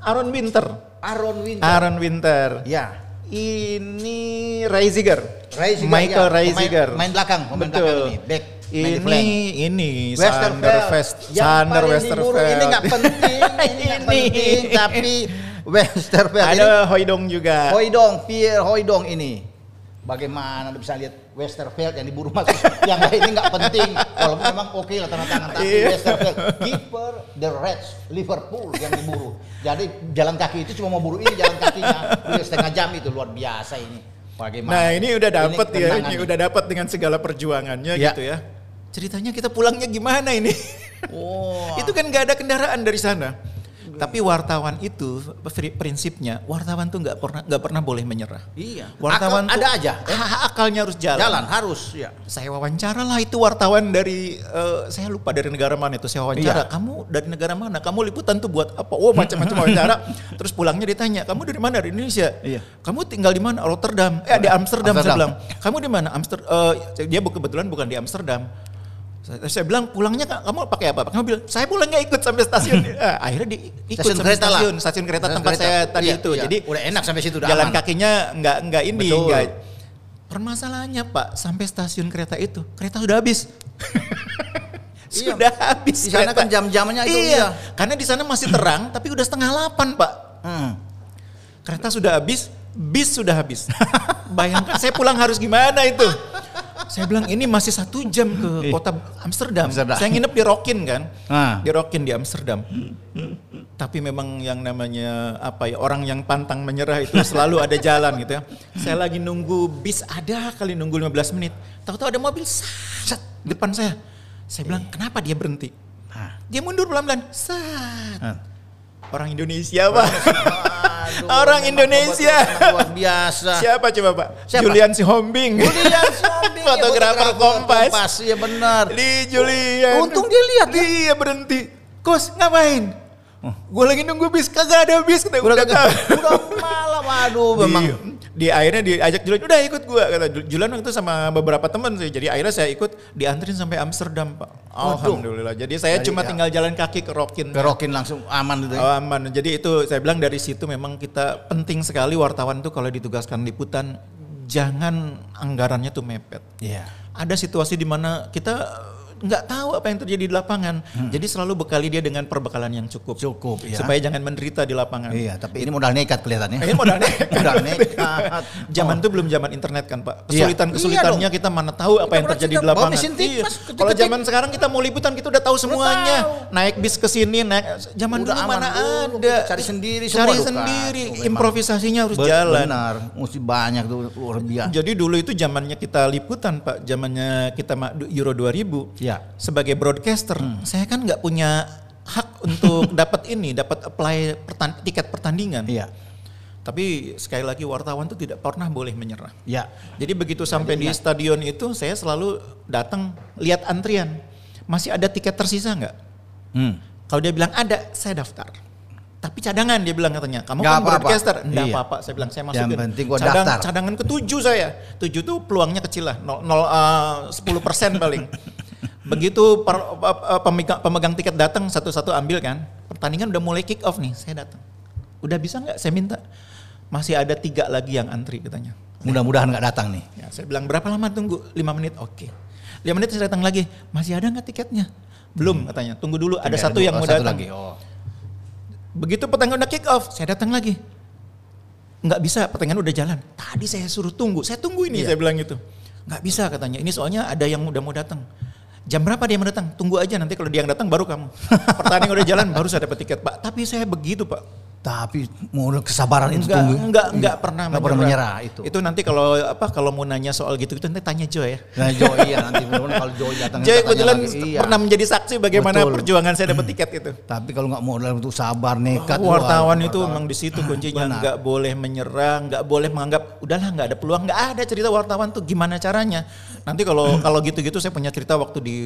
Speaker 1: Aaron Winter.
Speaker 2: Aaron Winter.
Speaker 1: Aaron Winter.
Speaker 2: Ya.
Speaker 1: Ini Reisiger.
Speaker 2: Reisiger,
Speaker 1: Michael
Speaker 2: ya.
Speaker 1: Reisiger.
Speaker 2: Pemain- main belakang, pemain
Speaker 1: Betul.
Speaker 2: belakang ini, back, main
Speaker 1: Ini ini. Sander West,
Speaker 2: Yang
Speaker 1: Sander Westerveld.
Speaker 2: diburu ini nggak penting, ini
Speaker 1: Ini.
Speaker 2: penting, tapi Westerveld
Speaker 1: Ada Hoidong juga.
Speaker 2: Hoidong, Pierre Hoidong ini. Bagaimana bisa lihat Westerveld yang diburu masuk, yang lain ini nggak penting. Walaupun memang oke lah tanda tangan, tapi
Speaker 1: Iya.
Speaker 2: Westerveld, keeper the Reds Liverpool yang diburu. Jadi jalan kaki itu cuma mau buru ini jalan kakinya, udah setengah jam itu luar biasa ini. Bagaimana?
Speaker 1: Nah ini udah dapet ya, ini udah dapat dengan segala perjuangannya
Speaker 2: Ya.
Speaker 1: gitu ya. Ceritanya kita pulangnya gimana ini?
Speaker 2: Oh.
Speaker 1: itu kan nggak ada kendaraan dari sana. Tapi wartawan itu pri- prinsipnya wartawan tuh nggak pernah nggak pernah boleh menyerah.
Speaker 2: Iya.
Speaker 1: Wartawan
Speaker 2: Akal-
Speaker 1: tuh
Speaker 2: ada aja, eh.
Speaker 1: akalnya harus jalan.
Speaker 2: jalan harus ya.
Speaker 1: Saya wawancara lah itu wartawan dari eh, saya lupa dari negara mana itu saya wawancara.
Speaker 2: Iya.
Speaker 1: Kamu dari negara mana? Kamu liputan tuh buat apa? Oh macam-macam wawancara. Terus pulangnya ditanya, kamu dari mana? Dari Indonesia.
Speaker 2: Iya.
Speaker 1: Kamu tinggal di mana? Rotterdam. Eh di Amsterdam, saya
Speaker 2: Amsterdam.
Speaker 1: bilang. Kamu di mana? Amsterdam. dia bu- kebetulan bukan di Amsterdam. Saya, saya bilang pulangnya kamu pakai apa? Kamu bilang saya pulang nggak ikut sampai stasiun. Ah, akhirnya di, ikut
Speaker 2: Stasiun
Speaker 1: sampai
Speaker 2: kereta lah.
Speaker 1: stasiun, stasiun kereta
Speaker 2: Stasiun
Speaker 1: tempat
Speaker 2: kereta.
Speaker 1: saya tadi
Speaker 2: Iya,
Speaker 1: itu.
Speaker 2: iya.
Speaker 1: Jadi
Speaker 2: Udah enak sampai situ, udah
Speaker 1: jalan
Speaker 2: aman.
Speaker 1: kakinya nggak nggak ini
Speaker 2: Betul.
Speaker 1: Permasalahannya Pak sampai stasiun kereta itu kereta sudah habis.
Speaker 2: Iya.
Speaker 1: sudah habis.
Speaker 2: Di sana
Speaker 1: kereta.
Speaker 2: kan jam-jamnya itu,
Speaker 1: Iya.
Speaker 2: iya.
Speaker 1: Karena di sana masih terang tapi udah setengah delapan Pak.
Speaker 2: Hmm.
Speaker 1: Kereta sudah habis, bis sudah habis. Bayangkan saya pulang harus gimana itu? Saya bilang ini masih satu jam ke kota Amsterdam.
Speaker 2: Amsterdam.
Speaker 1: Saya nginep di Rokin kan,
Speaker 2: Ah.
Speaker 1: di Rokin di Amsterdam. Tapi memang yang namanya apa ya orang yang pantang menyerah itu selalu ada jalan gitu ya. Saya lagi nunggu bis ada kali nunggu 15 menit. Tahu-tahu ada mobil sat depan saya. Saya bilang kenapa dia berhenti?
Speaker 2: Ah.
Speaker 1: Dia mundur pelan-pelan. Sat.
Speaker 2: Ah.
Speaker 1: Orang Indonesia pak.
Speaker 2: Aduh,
Speaker 1: Orang Indonesia.
Speaker 2: Luar biasa.
Speaker 1: Siapa coba Pak?
Speaker 2: Siapa?
Speaker 1: Julian Sihombing.
Speaker 2: Julian Sombing, ya,
Speaker 1: Fotografer Kompas.
Speaker 2: Iya benar.
Speaker 1: Di Julian.
Speaker 2: Untung dia lihat ya.
Speaker 1: Dia berhenti. Kos ngapain? Gue lagi nunggu bis, kagak ada bis. Kata,
Speaker 2: Udah
Speaker 1: udah,
Speaker 2: malam aduh memang.
Speaker 1: Di, di akhirnya diajak Julian, udah ikut gua kata Jul- Julian waktu itu sama beberapa teman sih. Jadi akhirnya saya ikut dianterin sampai Amsterdam, Pak. Alhamdulillah. Jadi saya
Speaker 2: Jadi,
Speaker 1: cuma
Speaker 2: ya.
Speaker 1: tinggal jalan kaki ke Rokin.
Speaker 2: Kerokin langsung aman gitu. ya.
Speaker 1: Oh, aman. Jadi itu saya bilang dari situ memang kita penting sekali wartawan tuh kalau ditugaskan liputan jangan anggarannya tuh mepet.
Speaker 2: Iya.
Speaker 1: Ada situasi di mana kita nggak tahu apa yang terjadi di lapangan. Jadi selalu bekali dia dengan perbekalan yang cukup.
Speaker 2: Hmm. Cukup, ya.
Speaker 1: Supaya jangan menderita di lapangan.
Speaker 2: Iya, tapi ini modal nekat kelihatannya.
Speaker 1: Ini modal nekat.
Speaker 2: modal nekat.
Speaker 1: Zaman
Speaker 2: Oh.
Speaker 1: itu belum zaman internet kan Pak.
Speaker 2: Iya.
Speaker 1: Kesulitan-kesulitannya
Speaker 2: Iya
Speaker 1: kita mana tahu apa
Speaker 2: Kita
Speaker 1: yang terjadi di lapangan. Iya. Kalau zaman sekarang kita mau liputan kita udah tahu semuanya.
Speaker 2: tahu.
Speaker 1: Naik bis ke sini, naik zaman
Speaker 2: Udah
Speaker 1: dulu
Speaker 2: aman
Speaker 1: mana
Speaker 2: dulu,
Speaker 1: ada.
Speaker 2: cari sendiri
Speaker 1: Cari
Speaker 2: semua,
Speaker 1: sendiri,
Speaker 2: memang.
Speaker 1: improvisasinya harus
Speaker 2: Be-
Speaker 1: jalan.
Speaker 2: Benar, mesti banyak tuh luar biasa.
Speaker 1: Jadi dulu itu zamannya kita liputan Pak, zamannya kita Euro 2000.
Speaker 2: Ya.
Speaker 1: Sebagai broadcaster,
Speaker 2: Hmm.
Speaker 1: saya kan nggak punya hak untuk dapat ini, dapat apply pertan- tiket pertandingan.
Speaker 2: Iya.
Speaker 1: Tapi sekali lagi wartawan itu tidak pernah boleh menyerah.
Speaker 2: Ya.
Speaker 1: Jadi begitu sampai di stadion itu saya selalu datang lihat antrian. Masih ada tiket tersisa nggak?
Speaker 2: Hmm.
Speaker 1: Kalau dia bilang ada, saya daftar. Tapi cadangan dia bilang katanya. Kamu
Speaker 2: Nggak
Speaker 1: kan
Speaker 2: apa-apa.
Speaker 1: broadcaster. Enggak
Speaker 2: Iya.
Speaker 1: apa-apa. Saya bilang saya
Speaker 2: Yang
Speaker 1: masukin.
Speaker 2: penting gua
Speaker 1: Cadang-
Speaker 2: daftar.
Speaker 1: Cadangan ketujuh saya. Tujuh tuh peluangnya kecil lah. Nol, nol, eh, 10 persen paling. Begitu per- pe- pe- pemegang, pemegang tiket datang satu-satu ambil kan. Pertandingan udah mulai kick off nih. Saya datang. Udah bisa nggak? Saya minta. Masih ada tiga lagi yang antri katanya.
Speaker 2: Mudah-mudahan nggak datang nih.
Speaker 1: Ya, saya bilang berapa lama tunggu? 5 menit. Oke. 5 menit saya datang lagi. Masih ada nggak tiketnya? Belum katanya. Tunggu dulu. Ada
Speaker 2: Tinggal
Speaker 1: satu
Speaker 2: dua-
Speaker 1: yang mau
Speaker 2: satu
Speaker 1: datang.
Speaker 2: lagi. Oh.
Speaker 1: Begitu pertandingan udah kick off, saya datang lagi. Nggak bisa, pertandingan udah jalan. Tadi saya suruh tunggu, saya tunggu ini,
Speaker 2: Iya.
Speaker 1: saya bilang gitu. Nggak bisa katanya, ini soalnya ada yang udah mau datang. Jam berapa dia mau datang? Tunggu aja nanti kalau dia yang datang baru kamu. Pertandingan udah jalan baru saya dapat tiket, Pak. Tapi saya begitu, Pak.
Speaker 2: Tapi mau kesabaran itu
Speaker 1: Enggak,
Speaker 2: tunggu.
Speaker 1: enggak, enggak pernah
Speaker 2: Nggak pernah menyerah itu.
Speaker 1: Itu nanti kalau apa kalau mau nanya soal gitu itu nanti tanya Joy ya.
Speaker 2: Nah, Joy iya nanti kalau Joy datang
Speaker 1: Joy kebetulan.
Speaker 2: Iya.
Speaker 1: pernah menjadi saksi bagaimana
Speaker 2: Betul.
Speaker 1: perjuangan saya dapat tiket itu.
Speaker 2: Tapi kalau nggak mau dalam itu sabar nekat.
Speaker 1: wartawan
Speaker 2: wah,
Speaker 1: itu
Speaker 2: wartawan.
Speaker 1: memang di situ kuncinya nggak boleh menyerah, nggak boleh menganggap udahlah nggak ada peluang, nggak ada cerita wartawan tuh gimana caranya. Nanti kalau kalau gitu-gitu saya punya cerita waktu di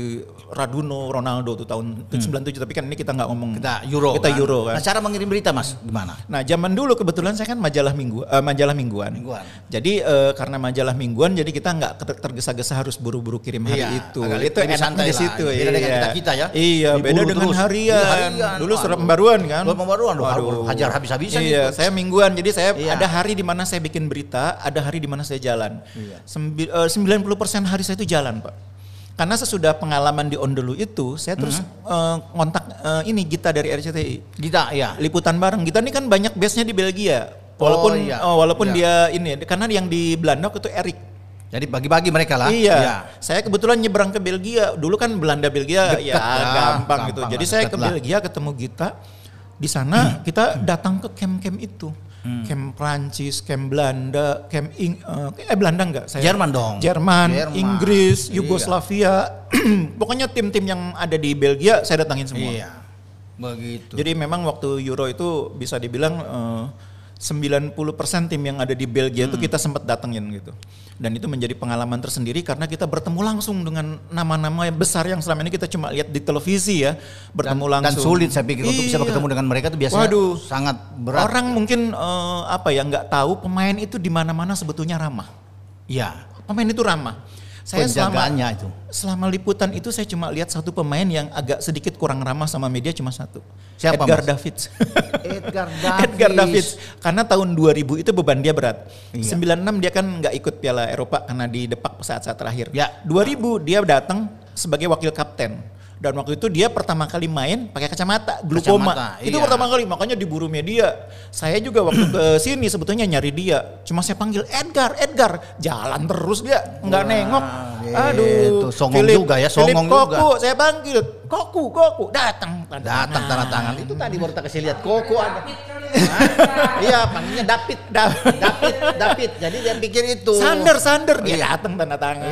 Speaker 1: Raduno Ronaldo tuh tahun 97 tapi kan ini kita nggak ngomong
Speaker 2: Hmm. kita Euro.
Speaker 1: kita
Speaker 2: kan?
Speaker 1: Euro kan.
Speaker 2: Nah, cara mengirim berita Mas gimana?
Speaker 1: Nah, zaman dulu kebetulan saya kan majalah minggu, eh, majalah mingguan.
Speaker 2: Mingguan.
Speaker 1: Jadi eh, karena majalah mingguan, jadi kita nggak ter- tergesa-gesa harus buru-buru kirim hari
Speaker 2: Iya,
Speaker 1: itu. Itu enaknya
Speaker 2: santai
Speaker 1: di
Speaker 2: lah.
Speaker 1: situ.
Speaker 2: Beda dengan
Speaker 1: iya.
Speaker 2: kita-kita ya.
Speaker 1: Iya,
Speaker 2: Diburu
Speaker 1: beda dengan
Speaker 2: terus.
Speaker 1: harian.
Speaker 2: Harian.
Speaker 1: Dulu surat
Speaker 2: Waduh.
Speaker 1: pembaruan kan.
Speaker 2: Surat pembaruan, loh,
Speaker 1: Waduh.
Speaker 2: hajar habis-habisan
Speaker 1: Iya,
Speaker 2: itu.
Speaker 1: saya mingguan. Jadi saya
Speaker 2: Iya.
Speaker 1: ada hari di mana saya bikin berita, ada hari di mana saya jalan.
Speaker 2: Iya.
Speaker 1: Sembi- eh, 90% hari saya itu jalan, Pak. Karena sesudah pengalaman di Ondelu itu, saya terus
Speaker 2: Hmm.
Speaker 1: eh, ngontak eh, ini Gita dari RCTI
Speaker 2: Kita ya.
Speaker 1: liputan bareng. Kita ini kan banyak base-nya di Belgia. Walaupun
Speaker 2: Oh, iya.
Speaker 1: oh, walaupun
Speaker 2: Iya.
Speaker 1: dia ini karena yang di Belanda itu Erik.
Speaker 2: Jadi bagi-bagi mereka lah.
Speaker 1: Iya. Saya kebetulan nyebrang ke Belgia. Dulu kan Belanda Belgia
Speaker 2: Dekat
Speaker 1: ya
Speaker 2: lah,
Speaker 1: gampang, gitu.
Speaker 2: gampang
Speaker 1: Jadi saya ke
Speaker 2: lah.
Speaker 1: Belgia ketemu Gita. Di sana kita datang ke camp-camp itu.
Speaker 2: Hmm.
Speaker 1: Camp Prancis, camp Belanda, camp Ing eh, eh Belanda enggak? Saya
Speaker 2: Jerman dong.
Speaker 1: Jerman,
Speaker 2: Jerman.
Speaker 1: Inggris,
Speaker 2: Iya.
Speaker 1: Yugoslavia. Pokoknya tim-tim yang ada di Belgia saya datangin semua.
Speaker 2: Iya. Begitu.
Speaker 1: Jadi memang waktu Euro itu bisa dibilang eh, 90% tim yang ada di Belgia
Speaker 2: Hmm.
Speaker 1: itu kita sempat datengin gitu. Dan itu menjadi pengalaman tersendiri karena kita bertemu langsung dengan nama-nama yang besar yang selama ini kita cuma lihat di televisi ya, bertemu
Speaker 2: dan, dan
Speaker 1: langsung.
Speaker 2: sulit saya pikir untuk bisa
Speaker 1: Iya.
Speaker 2: bertemu dengan mereka itu biasanya
Speaker 1: Waduh.
Speaker 2: sangat berat.
Speaker 1: Orang mungkin eh, apa ya nggak tahu pemain itu di mana-mana sebetulnya ramah.
Speaker 2: Iya.
Speaker 1: Pemain itu ramah. Saya selama
Speaker 2: itu.
Speaker 1: selama liputan itu saya cuma lihat satu pemain yang agak sedikit kurang ramah sama media cuma satu.
Speaker 2: Siapa,
Speaker 1: Edgar
Speaker 2: Mas?
Speaker 1: Davids.
Speaker 2: Edgar Davids.
Speaker 1: Edgar Davids. Karena tahun 2000 itu beban dia berat.
Speaker 2: Iya.
Speaker 1: 96 dia kan nggak ikut Piala Eropa karena di depak saat-saat terakhir.
Speaker 2: Ya.
Speaker 1: 2000 dia datang sebagai wakil kapten. Dan waktu itu dia pertama kali main pakai kacamata, glukoma.
Speaker 2: Kacamata,
Speaker 1: Itu
Speaker 2: iya.
Speaker 1: pertama kali, makanya diburu media. Saya juga waktu ke sini sebetulnya nyari dia. Cuma saya panggil Edgar, Edgar. Jalan terus dia, nggak
Speaker 2: Wah,
Speaker 1: nengok.
Speaker 2: gitu.
Speaker 1: Aduh,
Speaker 2: Songong juga ya,
Speaker 1: Philip
Speaker 2: songong juga.
Speaker 1: Koku, saya panggil. Koku, Koku, datang.
Speaker 2: Datang tanda tangan. Itu tadi baru tak kasih lihat Koko ada. Iya, panggilnya David. David, David. Jadi dia pikir itu.
Speaker 1: Sander, Sander dia
Speaker 2: Iya.
Speaker 1: datang tanda tangan.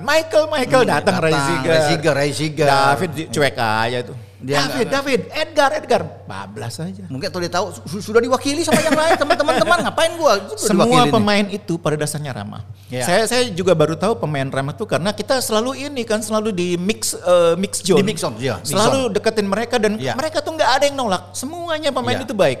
Speaker 1: Michael, Michael datang Reisiger.
Speaker 2: Reisiger, Reisiger.
Speaker 1: David cuek aja tuh.
Speaker 2: Dia
Speaker 1: David,
Speaker 2: nggak-
Speaker 1: David, Edgar, Edgar. Bablas aja.
Speaker 2: Mungkin tuh dia tahu su- sudah diwakili sama yang lain teman-teman ngapain gua
Speaker 1: Semua
Speaker 2: diwakili nih.
Speaker 1: pemain itu pada dasarnya ramah.
Speaker 2: Iya.
Speaker 1: Saya saya juga baru tahu pemain ramah tuh karena kita selalu ini kan selalu di mix eh, mix zone.
Speaker 2: Di mix zone, iya, mix
Speaker 1: Selalu deketin mereka dan
Speaker 2: Iya.
Speaker 1: mereka tuh nggak ada yang nolak. Semuanya pemain
Speaker 2: Iya.
Speaker 1: itu baik.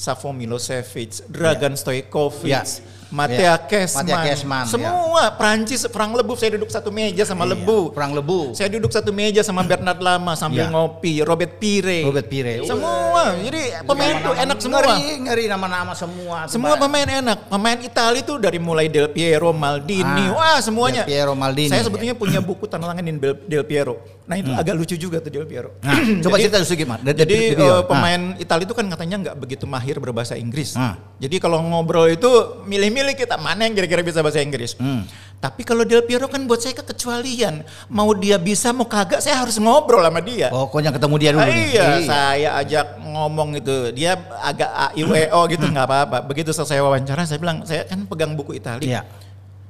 Speaker 1: Savo Milosevic, Dragan Stojkovic,
Speaker 2: Iya.
Speaker 1: Matea
Speaker 2: Iya.
Speaker 1: Kesman,
Speaker 2: Matea Kesman, iya.
Speaker 1: semua Prancis, Frank Lebu, saya duduk satu meja sama
Speaker 2: Iya,
Speaker 1: Lebu.
Speaker 2: Perang lebu.
Speaker 1: Saya duduk satu meja sama Bernard Lama sambil
Speaker 2: Iya.
Speaker 1: ngopi, Robert Pire.
Speaker 2: Robert Pire.
Speaker 1: Semua. Jadi pemain tuh
Speaker 2: Nama-nama
Speaker 1: enak semua.
Speaker 2: Ngeri, ngeri nama-nama semua.
Speaker 1: Semua pemain enak. Pemain Itali tuh dari mulai Del Piero, Maldini,
Speaker 2: Ah,
Speaker 1: wah semuanya.
Speaker 2: Del Piero, Maldini.
Speaker 1: Saya sebetulnya punya buku tanda tanganin Del Piero. Nah itu agak lucu juga tuh Del Piero.
Speaker 2: Nah, coba
Speaker 1: Jadi-
Speaker 2: cerita sedikit, Mas. Dari-
Speaker 1: Jadi
Speaker 2: dari
Speaker 1: eh, pemain Itali itu kan katanya nggak begitu mahir berbahasa Inggris.
Speaker 2: Ah.
Speaker 1: Jadi kalau ngobrol itu milih-milih kita mana yang kira-kira bisa bahasa Inggris.
Speaker 2: Hmm.
Speaker 1: Tapi kalau Del Piero kan buat saya kekecualian. Mau dia bisa mau kagak saya harus ngobrol sama dia.
Speaker 2: Pokoknya ketemu dia dulu.
Speaker 1: Ah,
Speaker 2: nih.
Speaker 1: iya, saya ajak ngomong itu. Dia agak AIWO gitu nggak apa-apa. Begitu selesai wawancara saya bilang, saya kan pegang buku Itali.
Speaker 2: Iya.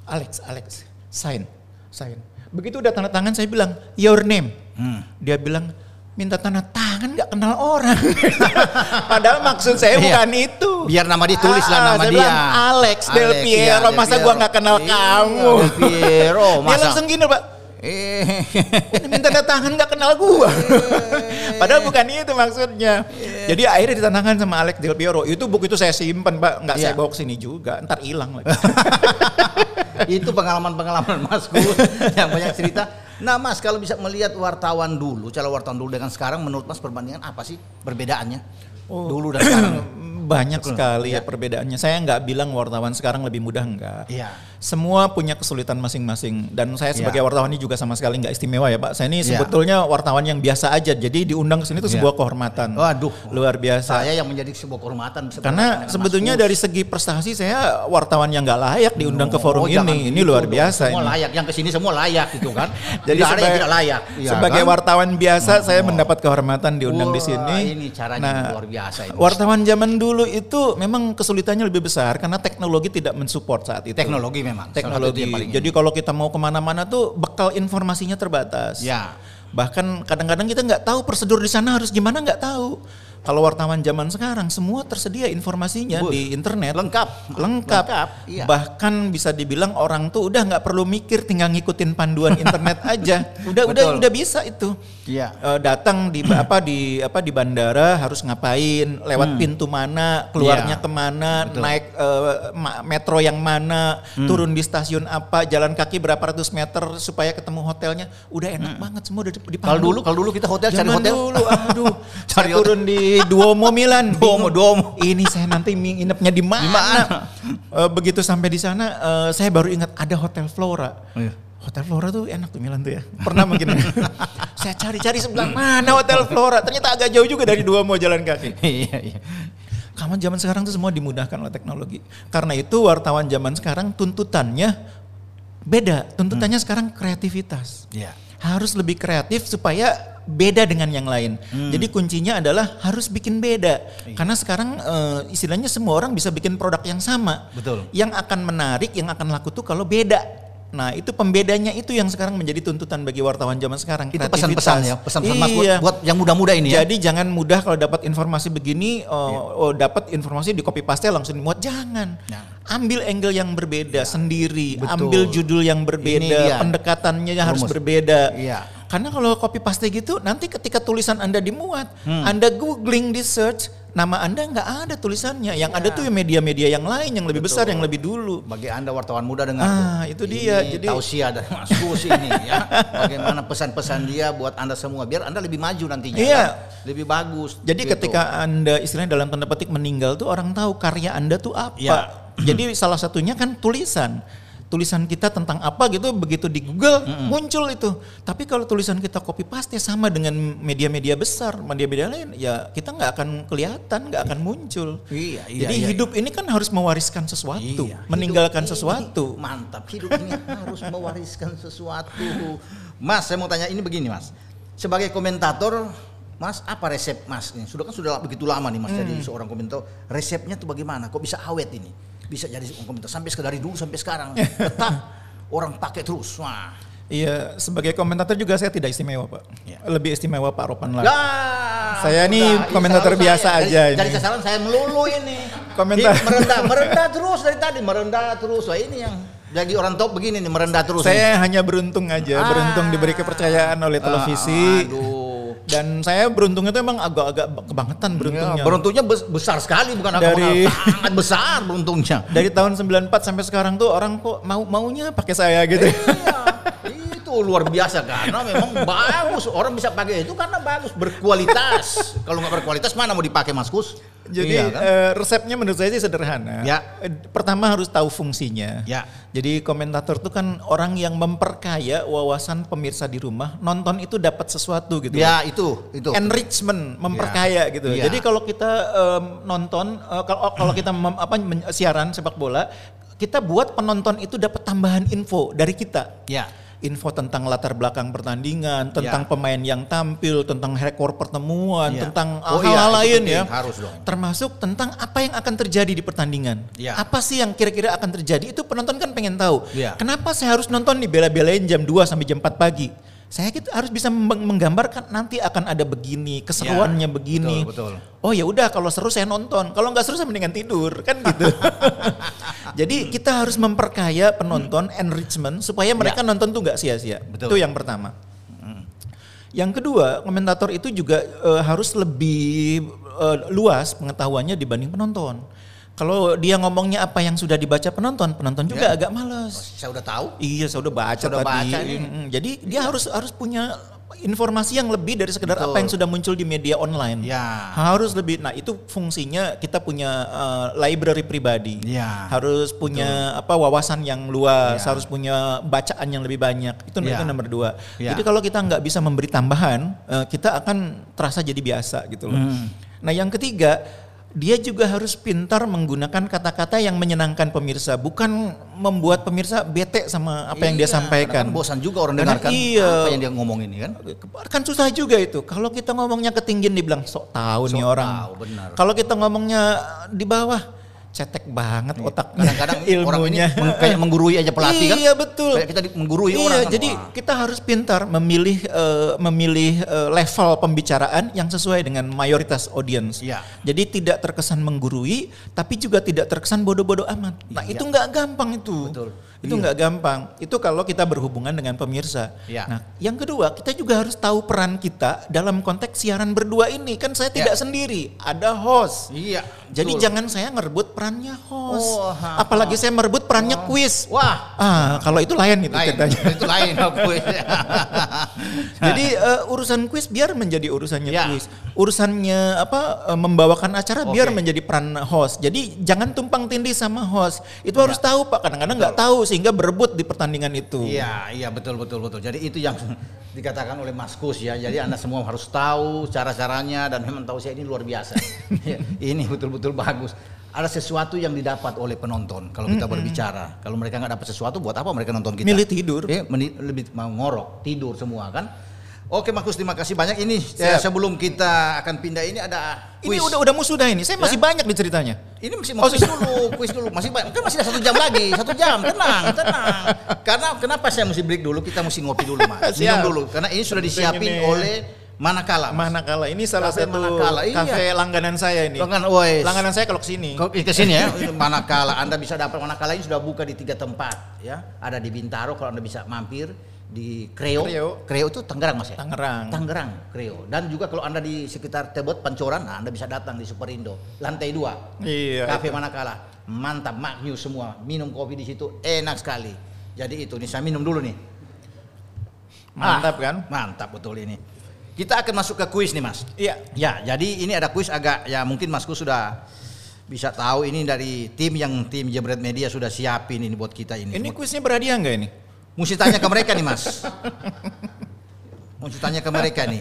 Speaker 1: Alex, Alex, sign, sign. Begitu udah tanda tangan saya bilang, your name.
Speaker 2: Hmm.
Speaker 1: Dia bilang, minta tanda tangan nggak kenal orang. Padahal maksud saya
Speaker 2: Iya.
Speaker 1: bukan itu.
Speaker 2: Biar nama ditulis lah
Speaker 1: Ah,
Speaker 2: nama
Speaker 1: saya
Speaker 2: dia.
Speaker 1: bilang, Alex, Del
Speaker 2: Alex,
Speaker 1: Piero,
Speaker 2: iya, Del
Speaker 1: masa
Speaker 2: Piero.
Speaker 1: gua nggak kenal
Speaker 2: Iya,
Speaker 1: kamu?
Speaker 2: Del Piero,
Speaker 1: Dia
Speaker 2: masa.
Speaker 1: langsung gini pak,
Speaker 2: Eh.
Speaker 1: minta tanda tangan nggak kenal gua. Padahal bukan itu maksudnya. Jadi akhirnya ditandakan sama Alex Del Piero. Itu buku itu saya simpan pak, nggak saya
Speaker 2: Iya.
Speaker 1: bawa ke sini juga. Ntar hilang lagi.
Speaker 2: itu pengalaman-pengalaman Mas Gus yang banyak cerita. Nah Mas kalau bisa melihat wartawan dulu, cara wartawan dulu dengan sekarang menurut Mas perbandingan apa sih perbedaannya? Dulu dan sekarang.
Speaker 1: Banyak sekali ya perbedaannya. Saya nggak bilang wartawan sekarang lebih mudah enggak.
Speaker 2: Iya.
Speaker 1: Semua punya kesulitan masing-masing dan saya sebagai
Speaker 2: Iya.
Speaker 1: wartawan ini juga sama sekali nggak istimewa ya Pak. Saya ini
Speaker 2: Iya.
Speaker 1: sebetulnya wartawan yang biasa aja. Jadi diundang ke sini itu
Speaker 2: Iya.
Speaker 1: sebuah kehormatan.
Speaker 2: Waduh.
Speaker 1: Luar biasa.
Speaker 2: Saya yang menjadi sebuah kehormatan
Speaker 1: Karena sebetulnya dari segi prestasi saya wartawan yang nggak layak diundang ke forum
Speaker 2: Oh,
Speaker 1: ini. Ini
Speaker 2: gitu
Speaker 1: luar
Speaker 2: dong.
Speaker 1: biasa
Speaker 2: Semua
Speaker 1: ini.
Speaker 2: layak, yang ke sini semua layak gitu kan.
Speaker 1: Jadi
Speaker 2: Tidak ada yang
Speaker 1: sebagai,
Speaker 2: tidak layak. Iya
Speaker 1: sebagai
Speaker 2: kan?
Speaker 1: wartawan biasa saya mendapat kehormatan diundang di
Speaker 2: Wah,
Speaker 1: sini. Nah,
Speaker 2: ini caranya luar biasa ini.
Speaker 1: Wartawan zaman dulu itu memang kesulitannya lebih besar karena teknologi tidak mensupport saat itu.
Speaker 2: Teknologi memang. salah satu
Speaker 1: Teknologi. Jadi kalau kita mau ke mana-mana tuh bekal informasinya terbatas.
Speaker 2: Ya.
Speaker 1: Bahkan kadang-kadang kita nggak tahu prosedur di sana harus gimana nggak tahu. Kalau wartawan zaman sekarang semua tersedia informasinya
Speaker 2: Bus.
Speaker 1: di internet.
Speaker 2: Lengkap.
Speaker 1: Lengkap.
Speaker 2: Lengkap, iya.
Speaker 1: Bahkan bisa dibilang orang tuh udah nggak perlu mikir tinggal ngikutin panduan internet aja. Udah udah
Speaker 2: Betul.
Speaker 1: udah bisa itu.
Speaker 2: Iya.
Speaker 1: Eh, datang di apa di apa di bandara harus ngapain, lewat pintu mana, keluarnya
Speaker 2: Hmm. Iya.
Speaker 1: ke mana,
Speaker 2: Betul.
Speaker 1: naik ma- metro yang mana,
Speaker 2: Hmm.
Speaker 1: turun di stasiun apa, jalan kaki berapa ratus meter supaya ketemu hotelnya. Udah enak banget semua udah dipandu.
Speaker 2: Hmm. Kalau dulu, kalau dulu kita hotel cari
Speaker 1: Zaman
Speaker 2: hotel.
Speaker 1: dulu, aduh,
Speaker 2: Cari hotel.
Speaker 1: turun di Duomo Milan.
Speaker 2: Duomo. Duomo.
Speaker 1: Ini saya nanti nginepnya di mana?
Speaker 2: Di mana?
Speaker 1: Eh, begitu sampai di sana, eh, saya baru ingat ada Hotel Flora.
Speaker 2: Iya.
Speaker 1: Hotel Flora tuh enak tuh Milan tuh ya. Pernah mungkin. saya cari-cari sebelah mana Hotel Flora. Ternyata agak jauh juga dari Duomo jalan kaki.
Speaker 2: Iya, iya.
Speaker 1: Kamu zaman sekarang tuh semua dimudahkan oleh teknologi. Karena itu wartawan zaman sekarang tuntutannya beda. Tuntutannya sekarang kreativitas
Speaker 2: Iya.
Speaker 1: harus lebih kreatif supaya beda dengan yang lain. Jadi kuncinya adalah harus bikin beda. Karena sekarang eh, istilahnya semua orang bisa bikin produk yang sama.
Speaker 2: Betul.
Speaker 1: Yang akan menarik, yang akan laku tuh kalau beda. Nah itu pembedanya itu yang sekarang menjadi tuntutan bagi wartawan zaman sekarang.
Speaker 2: Itu pesan-pesan ya, pesan-pesan Mas buat,
Speaker 1: Iya.
Speaker 2: buat yang muda-muda ini ya.
Speaker 1: Jadi jangan mudah kalau dapat informasi begini, oh,
Speaker 2: Iya.
Speaker 1: oh, dapat informasi di copy paste langsung dimuat. Jangan.
Speaker 2: Jangan.
Speaker 1: Ambil angle yang berbeda sendiri,
Speaker 2: Betul.
Speaker 1: ambil judul yang berbeda, pendekatannya harus
Speaker 2: Rumus.
Speaker 1: berbeda.
Speaker 2: Iya.
Speaker 1: Karena kalau copy paste gitu, nanti ketika tulisan Anda dimuat,
Speaker 2: Hmm.
Speaker 1: Anda googling di search, nama Anda nggak ada tulisannya. Yang ada tuh media-media yang lain yang lebih besar, yang lebih dulu.
Speaker 2: Bagi Anda wartawan muda dengar
Speaker 1: Ah,
Speaker 2: tuh.
Speaker 1: itu dia.
Speaker 2: Ini
Speaker 1: Jadi-
Speaker 2: tausiah dari Mas Gus ini ya. Bagaimana pesan-pesan dia buat Anda semua biar Anda lebih maju nantinya.
Speaker 1: Iya.
Speaker 2: kan? Lebih bagus.
Speaker 1: Jadi
Speaker 2: gitu.
Speaker 1: ketika Anda istilahnya dalam tanda petik meninggal tuh orang tahu karya Anda tuh apa.
Speaker 2: Iya.
Speaker 1: Jadi salah satunya kan tulisan. Tulisan kita tentang apa gitu begitu di Google muncul itu. Tapi kalau tulisan kita copy paste sama dengan media-media besar, media-media lain ya kita nggak akan kelihatan, nggak akan muncul.
Speaker 2: Iya, iya,
Speaker 1: Jadi
Speaker 2: iya,
Speaker 1: hidup ini kan harus mewariskan sesuatu,
Speaker 2: Iya,
Speaker 1: meninggalkan
Speaker 2: hidup ini
Speaker 1: sesuatu.
Speaker 2: Mantap, hidup ini harus mewariskan sesuatu. Mas, saya mau tanya ini begini, Mas. Sebagai komentator, Mas, apa resep Mas ini? Sudah kan sudah begitu lama nih Mas jadi
Speaker 1: Hmm.
Speaker 2: seorang komentator. Resepnya tuh bagaimana? Kok bisa awet ini? Bisa jadi komentator sampai dari dulu sampai sekarang. Tetap orang pakai terus. Wah.
Speaker 1: Iya, sebagai komentator juga saya tidak istimewa, Pak.
Speaker 2: Iya.
Speaker 1: Lebih istimewa Pak Ropan lah. Saya ini komentator
Speaker 2: selalu
Speaker 1: biasa
Speaker 2: saya.
Speaker 1: aja
Speaker 2: Jadi,
Speaker 1: ini.
Speaker 2: sasaran saya melulu ini.
Speaker 1: Komentar.
Speaker 2: Di- merendah, merendah terus dari tadi, merendah terus. Wah ini yang jadi orang top begini nih, merendah terus. nih.
Speaker 1: Saya hanya beruntung aja,
Speaker 2: Ah.
Speaker 1: beruntung diberi kepercayaan oleh televisi.
Speaker 2: Aduh.
Speaker 1: Dan saya beruntung itu emang agak-agak kebangetan beruntungnya.
Speaker 2: Ya, beruntungnya bes- besar sekali bukan
Speaker 1: Dari-
Speaker 2: sangat besar beruntungnya.
Speaker 1: Dari tahun 94 sampai sekarang tuh orang kok mau maunya pakai saya gitu.
Speaker 2: Iya, itu luar biasa karena memang bagus orang bisa pakai itu karena bagus berkualitas. Kalau nggak berkualitas mana mau dipakai Mas Kus?
Speaker 1: Jadi
Speaker 2: Iya kan?
Speaker 1: eh, resepnya menurut saya sih sederhana.
Speaker 2: Ya.
Speaker 1: Eh, Pertama harus tahu fungsinya.
Speaker 2: Ya.
Speaker 1: Jadi komentator tuh kan orang yang memperkaya wawasan pemirsa di rumah. Nonton itu dapat sesuatu gitu.
Speaker 2: ya itu itu.
Speaker 1: enrichment memperkaya gitu.
Speaker 2: Iya.
Speaker 1: Jadi kalau kita em, nonton eh, kalau kalau kita mem- apa siaran sepak bola, kita buat penonton itu dapat tambahan info dari kita.
Speaker 2: Ya.
Speaker 1: Info tentang latar belakang pertandingan, tentang
Speaker 2: Ya.
Speaker 1: pemain yang tampil, tentang rekor pertemuan,
Speaker 2: Ya.
Speaker 1: tentang
Speaker 2: Oh
Speaker 1: hal-hal
Speaker 2: iya, itu
Speaker 1: lain
Speaker 2: penting,
Speaker 1: ya.
Speaker 2: harus dong.
Speaker 1: Termasuk tentang apa yang akan terjadi di pertandingan.
Speaker 2: Ya.
Speaker 1: Apa sih yang kira-kira akan terjadi? Itu penonton kan pengen tahu.
Speaker 2: Ya.
Speaker 1: Kenapa saya harus nonton di bela-belain jam 2 sampai jam 4 pagi? Saya gitu harus bisa meng- menggambarkan nanti akan ada begini, keseruannya
Speaker 2: Ya,
Speaker 1: begini.
Speaker 2: betul, betul.
Speaker 1: Oh ya udah kalau seru saya nonton. Kalau nggak seru saya mendingan tidur kan gitu. Jadi kita harus memperkaya penonton enrichment supaya mereka nonton tuh nggak sia-sia.
Speaker 2: Ya. Betul.
Speaker 1: Itu yang pertama. Yang kedua, komentator itu juga eh, harus lebih eh, luas pengetahuannya dibanding penonton. Kalau dia ngomongnya apa yang sudah dibaca penonton, penonton juga
Speaker 2: Ya.
Speaker 1: agak males.
Speaker 2: Saya udah tahu.
Speaker 1: Iya, saya udah baca
Speaker 2: Sudah
Speaker 1: tadi.
Speaker 2: baca.
Speaker 1: Mm, Jadi dia harus harus punya informasi yang lebih dari sekedar
Speaker 2: Betul.
Speaker 1: apa yang sudah muncul di media online.
Speaker 2: Ya.
Speaker 1: Harus lebih. Nah, itu fungsinya kita punya uh, library pribadi.
Speaker 2: Ya.
Speaker 1: Harus punya apa wawasan yang luas,
Speaker 2: Ya.
Speaker 1: harus punya bacaan yang lebih banyak. Itu,
Speaker 2: Ya.
Speaker 1: itu nomor dua.
Speaker 2: Ya.
Speaker 1: Jadi kalau kita nggak bisa memberi tambahan, uh, kita akan terasa jadi biasa gitu loh.
Speaker 2: Hmm.
Speaker 1: Nah, yang ketiga dia juga harus pintar menggunakan kata-kata yang menyenangkan pemirsa, bukan membuat pemirsa bete sama apa yang dia
Speaker 2: Iya,
Speaker 1: sampaikan.
Speaker 2: kadang-kadang bosan juga orang
Speaker 1: Karena
Speaker 2: dengarkan
Speaker 1: iya.
Speaker 2: apa yang dia ngomong ini kan.
Speaker 1: Kan susah juga itu. Kalau kita ngomongnya ketinggian dibilang sok tahu nih
Speaker 2: Sok
Speaker 1: orang.
Speaker 2: tahu, benar.
Speaker 1: Kalau kita ngomongnya di bawah cetek banget otak
Speaker 2: Iya. Kadang-kadang orang ini meng- kayak menggurui aja pelatih kan.
Speaker 1: Iya betul.
Speaker 2: Kayak kita menggurui
Speaker 1: iya,
Speaker 2: orang kan.
Speaker 1: Jadi
Speaker 2: Wah.
Speaker 1: kita harus pintar memilih eh, memilih eh, level pembicaraan yang sesuai dengan mayoritas audiens.
Speaker 2: Iya.
Speaker 1: Jadi tidak terkesan menggurui, tapi juga tidak terkesan bodoh-bodoh amat. Nah
Speaker 2: Iya.
Speaker 1: itu nggak gampang itu.
Speaker 2: Betul.
Speaker 1: Itu
Speaker 2: Iya.
Speaker 1: nggak gampang. Itu kalau kita berhubungan dengan pemirsa.
Speaker 2: Iya.
Speaker 1: Nah yang kedua kita juga harus tahu peran kita dalam konteks siaran berdua ini. Kan saya tidak
Speaker 2: Iya.
Speaker 1: sendiri, ada host.
Speaker 2: Iya.
Speaker 1: Jadi
Speaker 2: betul.
Speaker 1: jangan saya ngerebut perannya host.
Speaker 2: Oh, ha,
Speaker 1: Apalagi saya merebut perannya quiz.
Speaker 2: Wah,
Speaker 1: Ah, kalau itu lain itu
Speaker 2: lain.
Speaker 1: ceritanya.
Speaker 2: Itu lain aku.
Speaker 1: Jadi eh, urusan kuis biar menjadi urusannya
Speaker 2: Ya.
Speaker 1: kuis. Urusannya apa eh, membawakan acara
Speaker 2: Oke.
Speaker 1: biar menjadi peran host. Jadi jangan tumpang tindih sama host. Itu harus tahu Pak. Kadang-kadang nggak tahu sehingga berebut di pertandingan itu.
Speaker 2: Iya, iya betul betul betul. Jadi itu yang dikatakan oleh Mas Kus ya. Jadi Anda semua harus tahu cara-caranya dan memang tahu saya ini luar biasa. Ya, ini betul-betul bagus. Ada sesuatu yang didapat oleh penonton kalau kita berbicara. Kalau mereka nggak dapat sesuatu, buat apa mereka nonton kita?
Speaker 1: Milih tidur.
Speaker 2: Ya, lebih mau ngorok, tidur semua kan. Oke, Mas Kus, terima kasih banyak. Ini
Speaker 1: Siap.
Speaker 2: sebelum kita akan pindah ini ada
Speaker 1: Ini
Speaker 2: quiz.
Speaker 1: udah udah mau sudah ini. Saya masih
Speaker 2: Ya?
Speaker 1: banyak di ceritanya.
Speaker 2: Ini masih mau
Speaker 1: Oh,
Speaker 2: quiz dulu, quiz dulu. Masih banyak. Kan masih ada satu jam lagi, satu jam. Tenang, tenang. Karena kenapa saya mesti break dulu? Kita mesti ngopi dulu, Mas. Minum
Speaker 1: Siap.
Speaker 2: dulu. Karena ini sudah disiapin
Speaker 1: ini.
Speaker 2: oleh Manakala. Mas.
Speaker 1: Manakala ini salah
Speaker 2: Kafe
Speaker 1: satu
Speaker 2: Manakala, iya.
Speaker 1: kafe langganan saya ini.
Speaker 2: Langganan.
Speaker 1: Langganan saya kalau ke
Speaker 2: sini. Ke sini ya, Ini Manakala. Anda bisa dapat Manakala ini sudah buka di tiga tempat ya. Ada di Bintaro kalau Anda bisa mampir di Kreo.
Speaker 1: Kreo.
Speaker 2: Kreo itu Tangerang Mas ya?
Speaker 1: Tangerang.
Speaker 2: Tangerang, Kreo. Dan juga kalau Anda di sekitar Tebet, Pancoran, nah Anda bisa datang di Superindo. Lantai dua.
Speaker 1: Iya.
Speaker 2: Kafe Manakala. Mantap, maknyus semua. Minum kopi di situ enak sekali. Jadi itu, nih saya minum dulu nih.
Speaker 1: Mantap
Speaker 2: Ah,
Speaker 1: kan?
Speaker 2: Mantap betul ini. Kita akan masuk ke kuis nih Mas.
Speaker 1: Iya.
Speaker 2: Ya, jadi ini ada kuis agak ya mungkin Masku sudah bisa tahu ini dari tim yang tim Jebret Media sudah siapin ini buat kita ini.
Speaker 1: Ini kuisnya berhadiah nggak ini?
Speaker 2: Mesti tanya ke mereka nih Mas. Mesti tanya ke mereka nih.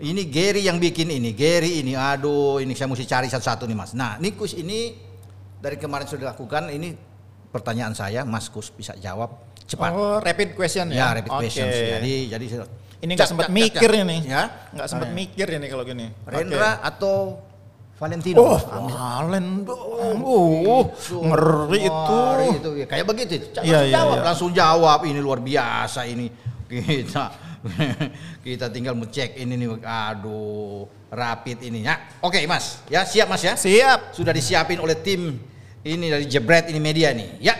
Speaker 2: Ini Gary yang bikin ini, Gary ini. Aduh, ini saya mesti cari satu-satu nih Mas. Nah, ini kuis ini dari kemarin sudah dilakukan. Ini pertanyaan saya, Mas Kus bisa jawab cepat.
Speaker 1: Oh, rapid question
Speaker 2: ya,
Speaker 1: ya.
Speaker 2: rapid
Speaker 1: Oke.
Speaker 2: questions. Jadi jadi
Speaker 1: Ini nggak sempat mikir ini.
Speaker 2: Ya.
Speaker 1: Nggak sempat
Speaker 2: Oke.
Speaker 1: mikir ini kalau gini.
Speaker 2: Rendra atau
Speaker 1: Oke.
Speaker 2: Valentino?
Speaker 1: Oh, Valen dong. Uh, ngeri itu.
Speaker 2: Itu ya kayak begitu. Langsung
Speaker 1: iya,
Speaker 2: jawab,
Speaker 1: iya.
Speaker 2: langsung jawab. Ini luar biasa ini. Kita kita tinggal ngecek ini nih. Aduh, rapid ini ya. Oke, Mas. Ya, siap Mas ya?
Speaker 1: Siap.
Speaker 2: Sudah disiapin oleh tim ini dari Jebret ini media nih. Ya.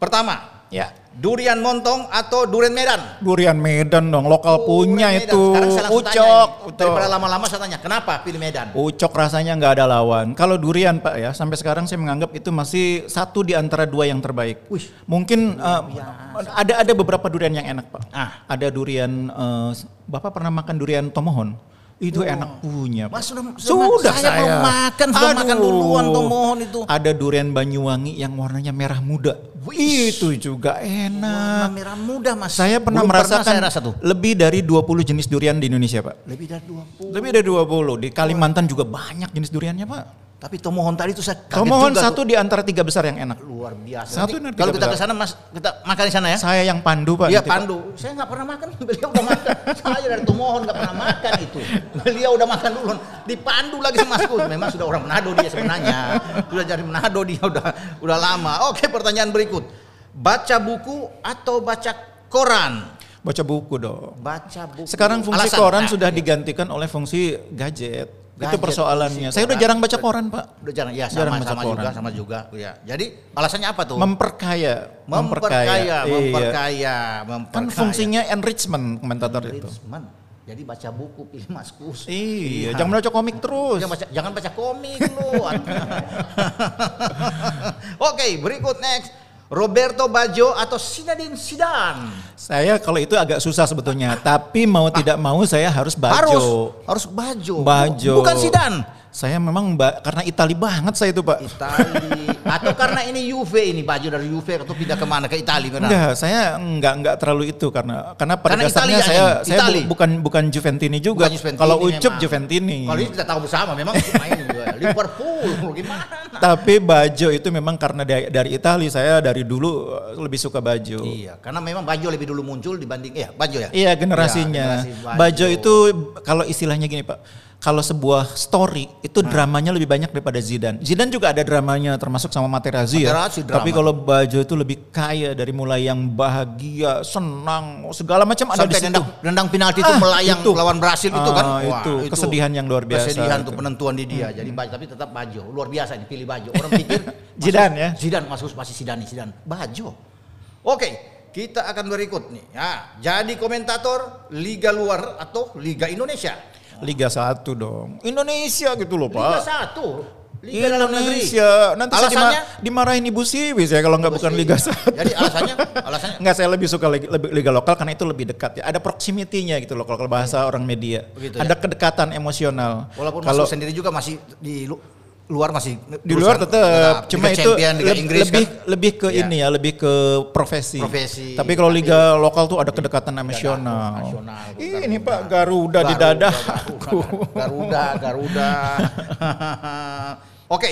Speaker 2: Pertama,
Speaker 1: Ya.
Speaker 2: Durian montong atau durian Medan?
Speaker 1: Durian Medan dong, lokal punya
Speaker 2: Durian Medan.
Speaker 1: itu.
Speaker 2: Sekarang saya tanya
Speaker 1: Ucok. Ucok.
Speaker 2: Daripada lama-lama saya tanya, kenapa pilih Medan?
Speaker 1: Ucok rasanya nggak ada lawan. Kalau durian Pak ya, sampai sekarang saya menganggap itu masih satu di antara dua yang terbaik.
Speaker 2: Wih.
Speaker 1: Mungkin uh, ada ada beberapa durian yang enak Pak.
Speaker 2: Ah.
Speaker 1: Ada durian, uh, Bapak pernah makan durian tomohon? Itu enak punya.
Speaker 2: Mas sudah,
Speaker 1: Sudah
Speaker 2: saya, belum makan, sudah
Speaker 1: Aduh.
Speaker 2: makan duluan tuh mohon itu.
Speaker 1: Ada durian Banyuwangi yang warnanya merah muda.
Speaker 2: Wih.
Speaker 1: Itu juga
Speaker 2: Warna
Speaker 1: enak.
Speaker 2: merah muda mas.
Speaker 1: Saya pernah
Speaker 2: Belum
Speaker 1: merasakan
Speaker 2: saya rasa tuh.
Speaker 1: lebih dari 20 jenis durian di Indonesia, Pak.
Speaker 2: Lebih dari 20.
Speaker 1: Lebih dari 20. Di Kalimantan juga banyak jenis duriannya, Pak.
Speaker 2: Tapi tomohon tadi itu saya kaget
Speaker 1: Tomohon
Speaker 2: juga
Speaker 1: satu
Speaker 2: tuh.
Speaker 1: di antara tiga besar yang enak.
Speaker 2: luar biasa.
Speaker 1: Satu
Speaker 2: Nanti kalau kita ke sana mas, kita makan di sana ya.
Speaker 1: Saya yang pandu, Pak.
Speaker 2: Iya
Speaker 1: Pak.
Speaker 2: Pandu. Saya nggak pernah makan, beliau udah makan. saya dari Tomohon nggak pernah makan itu. Beliau udah makan dulu. Di Pandu lagi sama Mas. Memang sudah orang Manado dia sebenarnya. Sudah jadi Manado dia udah udah lama. Oke pertanyaan berikut. Baca buku atau baca koran?
Speaker 1: Baca buku dong.
Speaker 2: Baca buku.
Speaker 1: Sekarang fungsi
Speaker 2: Alasan?
Speaker 1: koran
Speaker 2: Nah,
Speaker 1: sudah
Speaker 2: iya.
Speaker 1: digantikan oleh fungsi gadget. Itu
Speaker 2: Gadget,
Speaker 1: persoalannya. Saya udah jarang baca koran, Pak.
Speaker 2: Udah jarang ya sama
Speaker 1: Jarang baca
Speaker 2: sama
Speaker 1: koran.
Speaker 2: juga sama juga ya. Jadi alasannya apa tuh?
Speaker 1: Memperkaya,
Speaker 2: memperkaya,
Speaker 1: Iya.
Speaker 2: memperkaya, memperkaya.
Speaker 1: Kan fungsinya enrichment komentator itu.
Speaker 2: Enrichment. Jadi baca buku pilih Mas Kus.
Speaker 1: Iya, jangan baca komik terus.
Speaker 2: Jangan baca, jangan baca komik lu. Oke, berikut next. Roberto Baggio atau Zinedine Zidane?
Speaker 1: Saya kalau itu agak susah sebetulnya, tapi mau tidak mau saya harus
Speaker 2: Ah. Harus
Speaker 1: Bajo.
Speaker 2: harus Baggio.
Speaker 1: Bajo.
Speaker 2: Bukan Zidane.
Speaker 1: Saya memang ba- karena Itali banget saya itu, Pak.
Speaker 2: Itali atau karena ini Juve ini Baggio dari Juve atau pindah ke mana ke Itali benar?
Speaker 1: Enggak, saya enggak enggak terlalu itu karena karena pada
Speaker 2: Karena
Speaker 1: dasarnya
Speaker 2: Italia
Speaker 1: saya
Speaker 2: ini,
Speaker 1: saya bu- bukan bukan Juventini juga.
Speaker 2: Bukan Juventini
Speaker 1: Kalau Ucup
Speaker 2: memang.
Speaker 1: Juventini.
Speaker 2: Kalau ini kita tahu bersama memang main juga. Liverpool gimana?
Speaker 1: Tapi Bajo itu memang karena dari, dari Itali saya dari dulu eh, lebih suka Bajo.
Speaker 2: Iya, karena memang Baggio lebih dulu muncul dibanding ya Baggio ya.
Speaker 1: Iya generasinya.
Speaker 2: Iya, generasi
Speaker 1: Bajo itu kalau istilahnya gini Pak. Kalau sebuah story itu dramanya lebih banyak daripada Zidane. Zidane juga ada dramanya termasuk sama Materazzi ya.
Speaker 2: Materazzi drama.
Speaker 1: Tapi kalau Bajo itu lebih kaya dari mulai yang bahagia, senang, segala macam ada di situ.
Speaker 2: nendang, nendang penalti itu
Speaker 1: Ah,
Speaker 2: melayang
Speaker 1: itu.
Speaker 2: lawan Brasil itu kan.
Speaker 1: Ah,
Speaker 2: Wah,
Speaker 1: itu kesedihan yang luar biasa
Speaker 2: Kesedihan
Speaker 1: itu.
Speaker 2: tuh penentuan di dia. Jadi Baggio tapi tetap Baggio. Luar biasa ini pilih Baggio. Orang pikir
Speaker 1: Zidane ya?
Speaker 2: Zidane masuk pasti Zidane Zidane. Baggio. Oke, kita akan berikut nih. Ya, jadi komentator Liga luar atau Liga Indonesia?
Speaker 1: Liga 1 dong. Indonesia gitu loh
Speaker 2: Liga
Speaker 1: Pak.
Speaker 2: 1. Liga dalam negeri.
Speaker 1: Indonesia. Nanti saya
Speaker 2: Alasannya?
Speaker 1: dima- dimarahin Ibu Siwi saya kalau nggak bukan Liga 1.
Speaker 2: Jadi alasannya alasannya
Speaker 1: Enggak, saya lebih suka liga, lebih liga lokal karena itu lebih dekat ya. Ada proximity-nya gitu loh kalau bahasa orang media.
Speaker 2: Begitu
Speaker 1: Ada kedekatan emosional.
Speaker 2: walaupun
Speaker 1: kalau
Speaker 2: sendiri juga masih di luar masih
Speaker 1: di luar tetap cuma
Speaker 2: Liga
Speaker 1: itu
Speaker 2: Champion, Liga Inggris
Speaker 1: lebih
Speaker 2: kan.
Speaker 1: lebih ke
Speaker 2: Iya.
Speaker 1: ini ya, lebih ke profesi.
Speaker 2: Profesi.
Speaker 1: Tapi kalau
Speaker 2: Tapi-
Speaker 1: liga lokal tuh ada kedekatan emosional.
Speaker 2: nasional, tuh,
Speaker 1: Ini
Speaker 2: Garuda.
Speaker 1: Pak Garuda, di
Speaker 2: Garuda,
Speaker 1: dada.
Speaker 2: Garuda, Garuda, Garuda. Oke,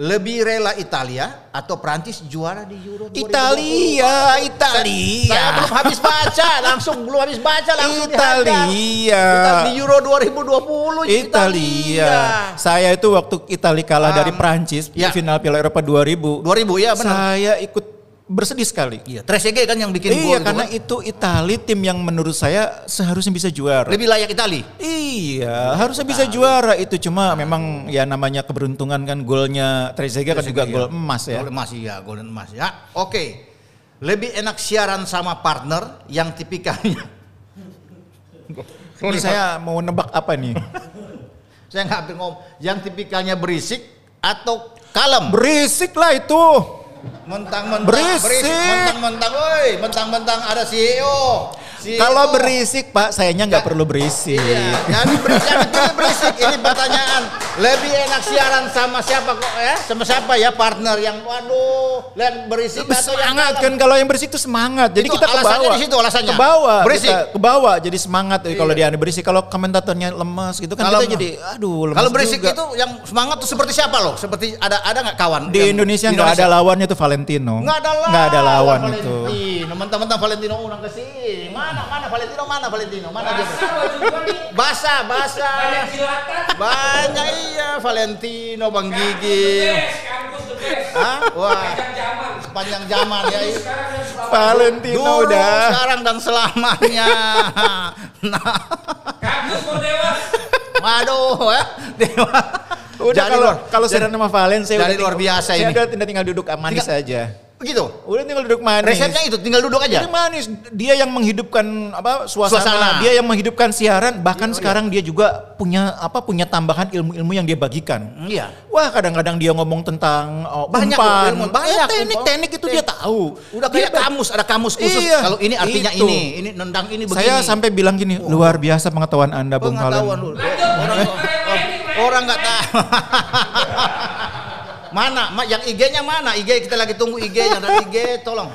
Speaker 2: lebih rela Italia atau Prancis juara di Euro 2020?
Speaker 1: Italia, Italia.
Speaker 2: Saya belum habis baca, langsung belum habis baca langsung.
Speaker 1: Italia.
Speaker 2: Di Euro 2020
Speaker 1: Italia. Saya itu waktu Italia kalah
Speaker 2: Um,
Speaker 1: dari Prancis
Speaker 2: ya.
Speaker 1: di final Piala Eropa 2000.
Speaker 2: 2000 ya benar.
Speaker 1: Saya ikut bersedih sekali.
Speaker 2: Iya, Trezeguet kan yang bikin gol
Speaker 1: Iya, karena
Speaker 2: kan.
Speaker 1: itu Italia tim yang menurut saya seharusnya bisa juara.
Speaker 2: lebih layak Itali.
Speaker 1: Iya, harusnya bisa juara itu cuma memang ya namanya keberuntungan kan golnya Trezeguet kan juga
Speaker 2: Trezeguet,
Speaker 1: gol
Speaker 2: iya.
Speaker 1: emas ya.
Speaker 2: Gol emas iya, golden emas ya. Oke. Lebih enak siaran sama partner yang tipikalnya.
Speaker 1: Ini saya mau nebak apa nih?
Speaker 2: Saya nggak ngomong. Yang tipikalnya berisik atau kalem.
Speaker 1: Berisik lah itu.
Speaker 2: Mentang-mentang
Speaker 1: Berisik.
Speaker 2: mentang-mentang, woi, mentang-mentang ada CEO.
Speaker 1: Kalau berisik Pak, sayanya nggak perlu berisik.
Speaker 2: Iya, jadi berisik, yang betul berisik. Ini pertanyaan. Lebih enak siaran sama siapa kok ya? Sama siapa ya partner yang waduh, lihat berisik atau yang
Speaker 1: semangat
Speaker 2: kalem?
Speaker 1: kan kalau yang berisik itu semangat. Jadi
Speaker 2: Itu
Speaker 1: kita ke
Speaker 2: alasannya
Speaker 1: bawah.
Speaker 2: di situ alasannya.
Speaker 1: Ke bawah.
Speaker 2: Berisik.
Speaker 1: kita ke bawah jadi semangat eh, kalau
Speaker 2: Iya.
Speaker 1: dia berisik. Kalau komentatornya lemes gitu kan
Speaker 2: Kalau-
Speaker 1: kita jadi aduh lemes
Speaker 2: Kalau berisik
Speaker 1: juga.
Speaker 2: itu yang semangat tuh seperti siapa loh? Seperti ada ada nggak kawan?
Speaker 1: di
Speaker 2: yang-
Speaker 1: Indonesia nggak ada lawannya tuh Valentino.
Speaker 2: Nggak ada lawan.
Speaker 1: Nggak ada lawan itu.
Speaker 2: Valentino, mentang-mentang Valentino undang ke sini. Mana mana Valentino mana Valentino mana dia? Basah basah.
Speaker 3: Banyak.
Speaker 2: Banyak iya Valentino Bang Gigi. Hah? Wah,
Speaker 3: Panjang zaman.
Speaker 2: sepanjang zaman ya. iya.
Speaker 1: Valentino
Speaker 2: Dulu,
Speaker 1: udah.
Speaker 2: sekarang dan selamanya. nah,
Speaker 3: Kampus Bordewas.
Speaker 2: waduh, ya. Dewa.
Speaker 1: Udah
Speaker 2: Jadi
Speaker 1: kalau
Speaker 2: luar-
Speaker 1: kalau saya nama Valen saya
Speaker 2: Dari
Speaker 1: udah
Speaker 2: luar biasa
Speaker 1: saya
Speaker 2: ini.
Speaker 1: udah tinggal, tinggal duduk manis
Speaker 2: Tinggal-
Speaker 1: aja.
Speaker 2: Begitu.
Speaker 1: Udah tinggal duduk manis.
Speaker 2: Resepnya itu tinggal duduk aja.
Speaker 1: Ini manis. Dia yang menghidupkan apa suasana,
Speaker 2: Suasana.
Speaker 1: dia yang menghidupkan siaran, bahkan sekarang dia juga punya apa punya tambahan ilmu-ilmu yang dia bagikan.
Speaker 2: Iya.
Speaker 1: Wah, kadang-kadang dia ngomong tentang oh,
Speaker 2: Banyak
Speaker 1: umpan.
Speaker 2: ilmu, banyak
Speaker 1: Eh, teknik
Speaker 2: umpan.
Speaker 1: teknik itu dia tahu.
Speaker 2: Udah
Speaker 1: Dia
Speaker 2: kayak
Speaker 1: ba-
Speaker 2: kamus, ada kamus khusus.
Speaker 1: Iya,
Speaker 2: Kalau ini artinya
Speaker 1: itu.
Speaker 2: ini, ini nendang ini begini.
Speaker 1: Saya sampai bilang gini, luar biasa pengetahuan Anda, Bung
Speaker 2: pengetahuan. Orang orang nggak tahu. mana? Ma, yang IG-nya mana? IG kita lagi tunggu IG-nya dan IG tolong.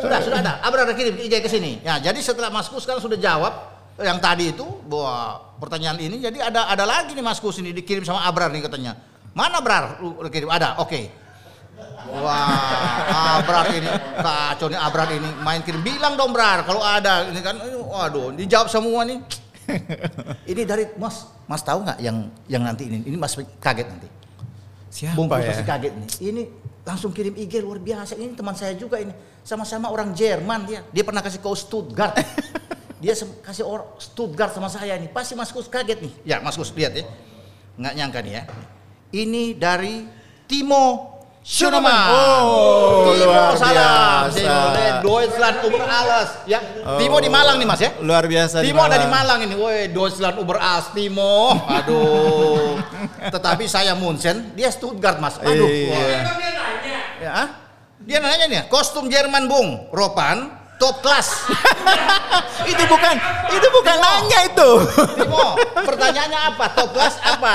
Speaker 2: Sudah, sudah ada. Abra ada kirim IG ke sini. Ya, jadi setelah Mas Kus sekarang sudah jawab yang tadi itu bahwa pertanyaan ini jadi ada ada lagi nih Mas Kus ini dikirim sama Abrar nih katanya. Mana Abrar? Lu kirim ada. Oke. Wah, Abrar ini kacau nih Abrar ini main kirim. Bilang dong Brar kalau ada ini kan. Waduh, dijawab semua nih. Ini dari Mas, Mas tahu nggak yang yang nanti ini? Ini Mas kaget nanti.
Speaker 1: Siapa
Speaker 2: Bungkus
Speaker 1: ya?
Speaker 2: pasti kaget nih. Ini langsung kirim IG luar biasa. Ini teman saya juga ini. Sama-sama orang Jerman dia. Dia pernah kasih kau Stuttgart. dia kasih orang Stuttgart sama saya nih. Pasti Mas Kus kaget nih. Ya Mas Kus lihat ya. Nggak nyangka nih ya. Ini dari Timo Schunemann.
Speaker 1: Oh,
Speaker 2: Timo,
Speaker 1: biasa.
Speaker 2: Timo, dari Deutschland über alles. Ya. Timo di Malang nih Mas ya.
Speaker 1: Luar biasa di
Speaker 2: Timo ada di
Speaker 1: Malang.
Speaker 2: Ini, woi Deutschland über alles Timo. Aduh. Tetapi saya Munchen, dia Stuttgart mas. Aduh.
Speaker 1: Iya.
Speaker 2: Ya, ah? Dia nanya nih, kostum Jerman bung, Ropan, top kelas.
Speaker 1: itu bukan, itu bukan
Speaker 2: Timo.
Speaker 1: nanya itu.
Speaker 2: Timo, pertanyaannya apa? Top kelas apa?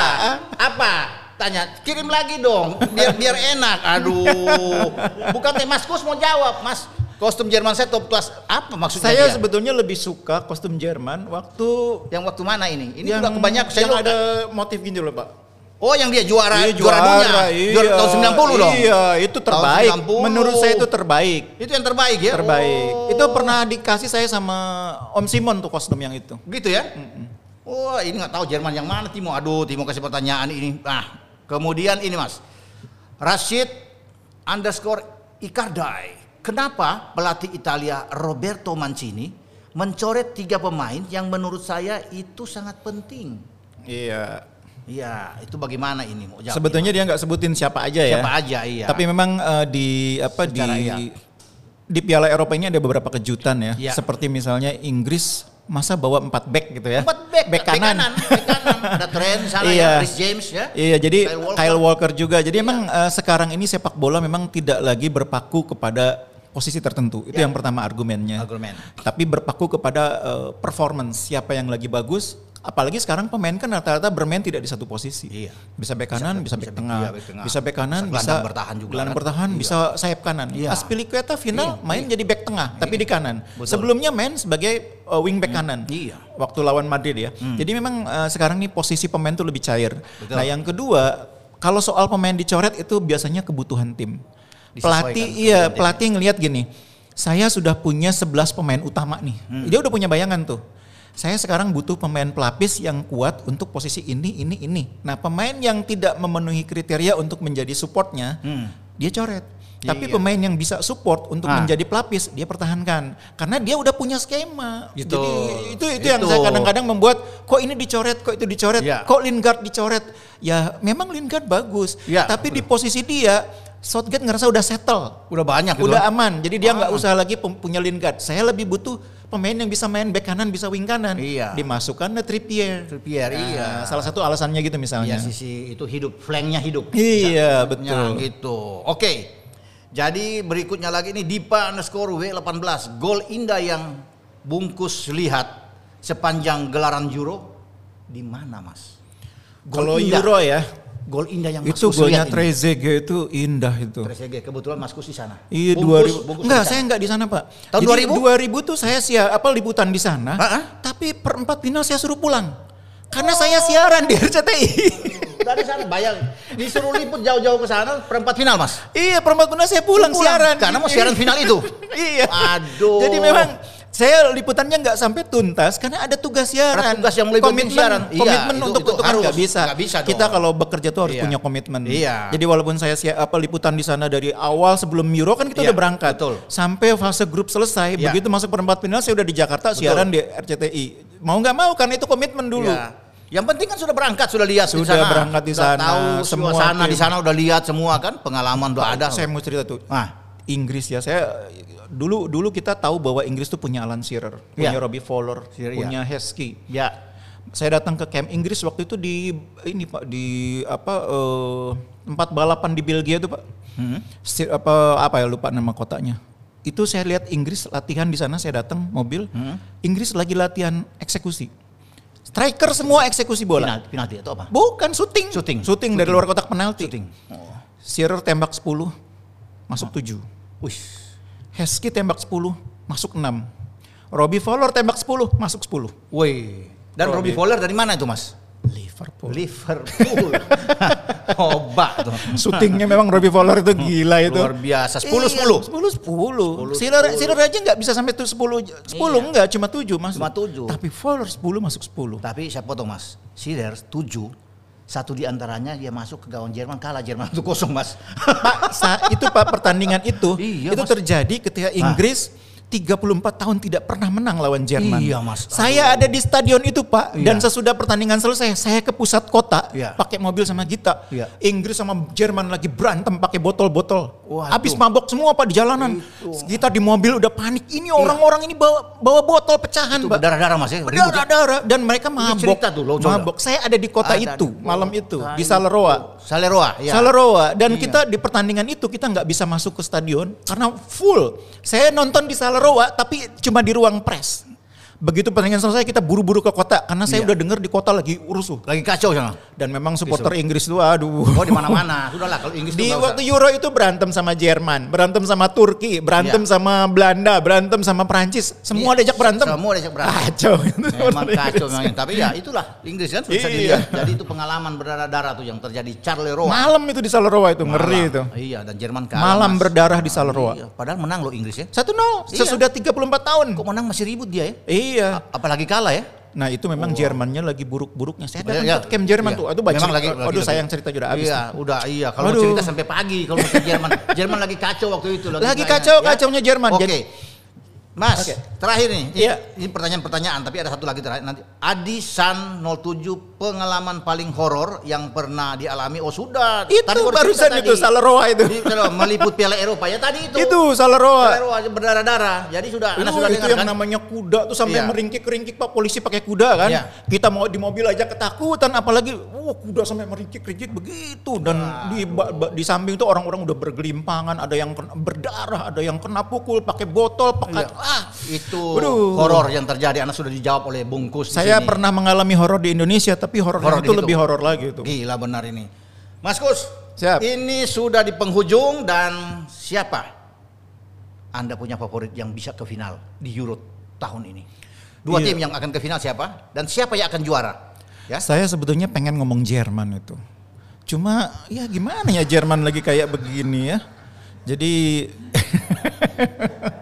Speaker 2: Apa? Tanya, kirim lagi dong, biar biar enak. Aduh, bukan teh Mas Kus mau jawab, Mas. Kostum Jerman saya top kelas apa maksudnya?
Speaker 1: Saya
Speaker 2: dia?
Speaker 1: sebetulnya lebih suka kostum Jerman waktu
Speaker 2: yang waktu mana ini? Ini
Speaker 1: yang
Speaker 2: juga kebanyakan saya
Speaker 1: yang ada motif gini loh, Pak.
Speaker 2: Oh yang dia juara
Speaker 1: Iya,
Speaker 2: juara, dunia
Speaker 1: iya.
Speaker 2: juara tahun 90 dong.
Speaker 1: Iya, itu terbaik.
Speaker 2: 90.
Speaker 1: Menurut saya itu terbaik.
Speaker 2: Itu yang terbaik ya.
Speaker 1: Terbaik.
Speaker 2: Oh.
Speaker 1: Itu pernah dikasih saya sama Om Simon tuh kostum yang itu.
Speaker 2: gitu ya. Wah ini nggak tahu Jerman yang mana Timo. Aduh Timo kasih pertanyaan ini. Nah kemudian ini mas Rashid underscore Icardai. Kenapa pelatih Italia Roberto Mancini mencoret tiga pemain yang menurut saya itu sangat penting?
Speaker 1: Iya.
Speaker 2: Iya, itu bagaimana ini mau jawab?
Speaker 1: Sebetulnya dia nggak sebutin siapa aja ya.
Speaker 2: siapa aja iya.
Speaker 1: Tapi memang eh, di apa
Speaker 2: Secara
Speaker 1: di
Speaker 2: iya.
Speaker 1: di Piala Eropa ini ada beberapa kejutan ya.
Speaker 2: Iya.
Speaker 1: Seperti misalnya Inggris masa bawa empat back gitu ya.
Speaker 2: Empat back,
Speaker 1: back kanan.
Speaker 2: back kanan. Ada Trent sana
Speaker 1: Iya.
Speaker 2: ya, Chris James ya.
Speaker 1: Iya, jadi
Speaker 2: Kyle Walker.
Speaker 1: Kyle Walker, juga. Jadi emang eh, sekarang ini sepak bola memang tidak lagi berpaku kepada posisi tertentu. Itu
Speaker 2: Ya.
Speaker 1: yang pertama argumennya.
Speaker 2: Argumen.
Speaker 1: Tapi berpaku kepada eh, performance, siapa yang lagi bagus. Apalagi sekarang pemain kan rata-rata bermain tidak di satu posisi.
Speaker 2: Iya.
Speaker 1: Bisa bek kanan, bisa,
Speaker 2: bisa
Speaker 1: bek
Speaker 2: bek-
Speaker 1: tengah.
Speaker 2: iya, bek tengah.
Speaker 1: Bisa bek kanan,
Speaker 2: Bisa bertahan juga
Speaker 1: gelandang
Speaker 2: kan?
Speaker 1: bertahan,
Speaker 2: Iya.
Speaker 1: bisa sayap kanan.
Speaker 2: Iya.
Speaker 1: Aspilicueta final
Speaker 2: Iya,
Speaker 1: main jadi bek tengah, tapi di kanan.
Speaker 2: Betul.
Speaker 1: Sebelumnya main sebagai uh, wing back kanan.
Speaker 2: Iya.
Speaker 1: Waktu lawan Madrid ya. Jadi memang uh, sekarang nih posisi pemain tuh lebih cair.
Speaker 2: Betul.
Speaker 1: Nah, yang kedua, kalau soal pemain dicoret itu biasanya kebutuhan tim.
Speaker 2: Disesuaikan
Speaker 1: Pelatih iya, pelatih ngelihat gini. Saya sudah punya 11 pemain utama nih.
Speaker 2: Hmm.
Speaker 1: Dia udah punya bayangan tuh. Saya sekarang butuh pemain pelapis yang kuat untuk posisi ini, ini, ini. Nah pemain yang tidak memenuhi kriteria untuk menjadi supportnya,
Speaker 2: Hmm.
Speaker 1: dia coret. Tapi
Speaker 2: Iya.
Speaker 1: pemain yang bisa support untuk
Speaker 2: Ah.
Speaker 1: menjadi pelapis, dia pertahankan. Karena dia udah punya skema.
Speaker 2: Gitu.
Speaker 1: Jadi itu itu yang
Speaker 2: Itu.
Speaker 1: saya kadang-kadang membuat kok ini dicoret, kok itu dicoret,
Speaker 2: Iya.
Speaker 1: kok Lingard dicoret. Ya memang Lingard bagus,
Speaker 2: Iya,
Speaker 1: tapi di posisi dia Southgate ngerasa udah settle.
Speaker 2: Udah banyak gitu.
Speaker 1: Udah aman. Jadi dia nggak
Speaker 2: Ah.
Speaker 1: usah lagi punya Lingard. Saya lebih butuh pemain yang bisa main back kanan, bisa wing kanan.
Speaker 2: Iya.
Speaker 1: Dimasukkan ke Trippier.
Speaker 2: Trippier,
Speaker 1: Nah,
Speaker 2: iya.
Speaker 1: Salah satu alasannya gitu misalnya.
Speaker 2: Iya sisi itu hidup, flanknya hidup.
Speaker 1: Iya, betul.
Speaker 2: gitu. Oke. Jadi berikutnya lagi ini Dipa underscore W18. Gol indah yang bungkus lihat sepanjang gelaran Euro di mana mas? Gol
Speaker 1: Kalau. Euro ya,
Speaker 2: Gol indah yang
Speaker 1: itu golnya. Trezeguet itu indah itu.
Speaker 2: Trezeguet kebetulan Maskus di sana.
Speaker 1: Iya
Speaker 2: Bungkus-
Speaker 1: 2000.
Speaker 2: bungkus
Speaker 1: Enggak, saya enggak di sana, Pak.
Speaker 2: Tahun
Speaker 1: Jadi
Speaker 2: 2000?
Speaker 1: 2000 tuh saya siar apa liputan di sana.
Speaker 2: Ah, ah.
Speaker 1: Tapi perempat final saya suruh pulang. Karena saya siaran di RCTI.
Speaker 2: Dari sana bayang disuruh liput jauh-jauh ke sana perempat final mas.
Speaker 1: iya, perempat final saya pulang,
Speaker 2: Pulang,
Speaker 1: siaran.
Speaker 2: karena mau siaran final itu.
Speaker 1: iya.
Speaker 2: Aduh.
Speaker 1: Jadi memang saya liputannya nggak sampai tuntas karena ada tugas siaran.
Speaker 2: Ada tugas yang melibatkan
Speaker 1: komitmen,
Speaker 2: siaran. Iya,
Speaker 1: komitmen
Speaker 2: itu-
Speaker 1: untuk
Speaker 2: itu
Speaker 1: itu kan nggak bisa.
Speaker 2: Nggak bisa
Speaker 1: Kita kalau bekerja tuh harus
Speaker 2: Iya.
Speaker 1: punya komitmen.
Speaker 2: Iya.
Speaker 1: Jadi walaupun saya sia- apa liputan di sana dari awal sebelum Euro kan kita
Speaker 2: Iya,
Speaker 1: udah berangkat.
Speaker 2: betul.
Speaker 1: Sampai fase grup selesai,
Speaker 2: Iya.
Speaker 1: begitu masuk perempat final saya udah di Jakarta siaran di RCTI. Mau nggak mau karena itu komitmen dulu.
Speaker 2: Iya. Yang penting kan sudah berangkat, sudah lihat di
Speaker 1: Sudah
Speaker 2: sana.
Speaker 1: berangkat di
Speaker 2: Sudah
Speaker 1: sana,
Speaker 2: tahu
Speaker 1: semua tim.
Speaker 2: di sana udah lihat semua kan, pengalaman udah ada.
Speaker 1: Saya mau cerita tuh.
Speaker 2: Ah.
Speaker 1: Inggris ya, saya dulu dulu kita tahu bahwa Inggris tuh punya Alan Shearer, punya
Speaker 2: Iya.
Speaker 1: Robbie Fowler,
Speaker 2: Shearer, iya.
Speaker 1: punya Heskey.
Speaker 2: Ya.
Speaker 1: Saya datang ke camp Inggris waktu itu di ini Pak di apa eh, tempat balapan di Belgia tuh Pak.
Speaker 2: Hmm.
Speaker 1: Apa apa ya lupa nama kotanya. Itu saya lihat Inggris latihan di sana saya datang mobil.
Speaker 2: Hmm.
Speaker 1: Inggris lagi latihan eksekusi. Striker semua eksekusi bola.
Speaker 2: Penalti, penalti atau apa?
Speaker 1: Bukan syuting.
Speaker 2: Syuting.
Speaker 1: Syuting dari luar kotak penalti.
Speaker 2: Syuting. Oh.
Speaker 1: Shearer tembak 10 masuk 7.
Speaker 2: Wih.
Speaker 1: Heskey tembak 10 masuk 6. Robbie Fowler tembak 10 masuk 10.
Speaker 2: Wih. Dan Robbie Fowler dari mana itu mas?
Speaker 1: Liverpool.
Speaker 2: Liverpool. Coba tuh.
Speaker 1: Syutingnya memang Robbie Fowler itu gila itu.
Speaker 2: Luar biasa. 10
Speaker 1: Iya,
Speaker 2: 10.
Speaker 1: 10 10. Sealer Sealer aja nggak bisa sampai tuh 10 10 enggak cuma 7 masuk.
Speaker 2: Cuma tujuh.
Speaker 1: Tapi Fowler 10 masuk 10.
Speaker 2: Tapi saya potong mas. Shearer 7. Satu di antaranya dia masuk ke gawang Jerman kalah Jerman 1 kosong mas.
Speaker 1: Pak, itu Pak pertandingan itu
Speaker 2: Iya,
Speaker 1: itu
Speaker 2: Mas.
Speaker 1: terjadi ketika Inggris 34 tahun tidak pernah menang lawan Jerman.
Speaker 2: Iya, Mas.
Speaker 1: Saya ada di stadion itu, Pak.
Speaker 2: Iya.
Speaker 1: Dan sesudah pertandingan selesai, saya ke pusat kota
Speaker 2: Iya.
Speaker 1: pakai mobil sama Gita.
Speaker 2: Iya.
Speaker 1: Inggris sama Jerman lagi berantem pakai botol-botol. Habis mabok semua Pak di jalanan.
Speaker 2: Itu.
Speaker 1: Kita di mobil udah panik. Ini orang-orang ini bawa bawa botol pecahan,
Speaker 2: Itu
Speaker 1: Pak.
Speaker 2: berdarah-darah mas ya. Ribut ya?
Speaker 1: Dan mereka mabok.
Speaker 2: cerita tuh, lo coba.
Speaker 1: mabok. Saya ada di kota
Speaker 2: Ada
Speaker 1: itu
Speaker 2: di
Speaker 1: malam itu di
Speaker 2: itu.
Speaker 1: Saleroa.
Speaker 2: Saleroa. Ya.
Speaker 1: Saleroa dan
Speaker 2: Iya.
Speaker 1: kita di pertandingan itu kita nggak bisa masuk ke stadion karena full. Saya nonton di Saleroa tapi cuma di ruang press. Begitu pertandingan selesai kita buru-buru ke kota karena saya
Speaker 2: Iya.
Speaker 1: udah dengar di kota lagi rusuh.
Speaker 2: Lagi kacau sana.
Speaker 1: Dan memang supporter Inggris itu aduh.
Speaker 2: Oh di mana-mana. Sudahlah kalau Inggris
Speaker 1: Di
Speaker 2: tuh
Speaker 1: waktu
Speaker 2: usah.
Speaker 1: Euro itu berantem sama Jerman, berantem sama Turki, berantem
Speaker 2: Iya.
Speaker 1: sama Belanda, berantem sama Prancis. Semua
Speaker 2: Iya,
Speaker 1: diajak berantem.
Speaker 2: Semua diajak berantem.
Speaker 1: Kacau.
Speaker 2: Memang kacau memang. Tapi ya itulah Inggris kan bisa
Speaker 1: Iya.
Speaker 2: dilihat. Jadi itu pengalaman berdarah-darah tuh yang terjadi Charleroi.
Speaker 1: Malam itu di Saleroa itu ngeri
Speaker 2: Malam.
Speaker 1: itu.
Speaker 2: Iya dan Jerman kalah.
Speaker 1: Malam
Speaker 2: Mas.
Speaker 1: berdarah di Saleroa.
Speaker 2: Iya, padahal menang loh Inggris ya.
Speaker 1: 1-0
Speaker 2: Iya.
Speaker 1: sesudah 34 tahun.
Speaker 2: Kok menang masih ribut dia ya?
Speaker 1: Iya.
Speaker 2: Apalagi kalah ya.
Speaker 1: Nah itu memang Jermannya lagi buruk-buruknya. Saya datang
Speaker 2: Iya,
Speaker 1: ke camp Jerman
Speaker 2: iya.
Speaker 1: tuh. Aduh baca.
Speaker 2: Memang lagi-
Speaker 1: aduh
Speaker 2: lagi-
Speaker 1: sayang
Speaker 2: lagi.
Speaker 1: cerita sudah habis.
Speaker 2: Iya,
Speaker 1: tuh.
Speaker 2: udah iya. Kalau mau cerita sampai pagi kalau ke Jerman. Jerman lagi kacau waktu itu.
Speaker 1: Lagi
Speaker 2: kayaknya,
Speaker 1: kacau,
Speaker 2: ya.
Speaker 1: kacaunya Jerman.
Speaker 2: Oke.
Speaker 1: Jadi-
Speaker 2: Mas,
Speaker 1: Oke.
Speaker 2: Terakhir nih.
Speaker 1: Iya.
Speaker 2: Ini pertanyaan-pertanyaan, tapi ada satu lagi terakhir nanti. Adi San 07 pengalaman paling horor yang pernah dialami. Oh sudah.
Speaker 1: Itu
Speaker 2: baru
Speaker 1: barusan itu
Speaker 2: tadi.
Speaker 1: Saleroa itu.
Speaker 2: Di- meliput Piala Eropa ya tadi itu.
Speaker 1: Itu Saleroa.
Speaker 2: Saleroa aja berdarah-darah. Jadi sudah, Anda
Speaker 1: Itu,
Speaker 2: sudah
Speaker 1: itu
Speaker 2: dengar
Speaker 1: yang
Speaker 2: kan?
Speaker 1: namanya kuda tuh sampai
Speaker 2: Iya.
Speaker 1: meringkik-ringkik pak polisi pakai kuda kan.
Speaker 2: Iya.
Speaker 1: Kita mau di mobil aja ketakutan apalagi wah kuda sampai meringkik-ringkik begitu dan di ba- ba- di samping itu orang-orang udah bergelimpangan, ada yang kena, berdarah, ada yang kena pukul pakai botol, pakai
Speaker 2: Iya.
Speaker 1: ah.
Speaker 2: Itu
Speaker 1: Waduh.
Speaker 2: horor yang terjadi. Anda sudah dijawab oleh Bungkus.
Speaker 1: Saya
Speaker 2: sini.
Speaker 1: pernah mengalami horor di Indonesia tapi horor itu lebih horor lagi itu.
Speaker 2: Gila benar ini. Mas Kus,
Speaker 1: Siap.
Speaker 2: ini sudah di penghujung dan siapa Anda punya favorit yang bisa ke final di Euro tahun ini? Dua
Speaker 1: Iya.
Speaker 2: tim yang akan ke final siapa dan siapa yang akan juara? Ya.
Speaker 1: Saya sebetulnya pengen ngomong Jerman itu. Cuma ya gimana ya Jerman lagi kayak begini ya. Jadi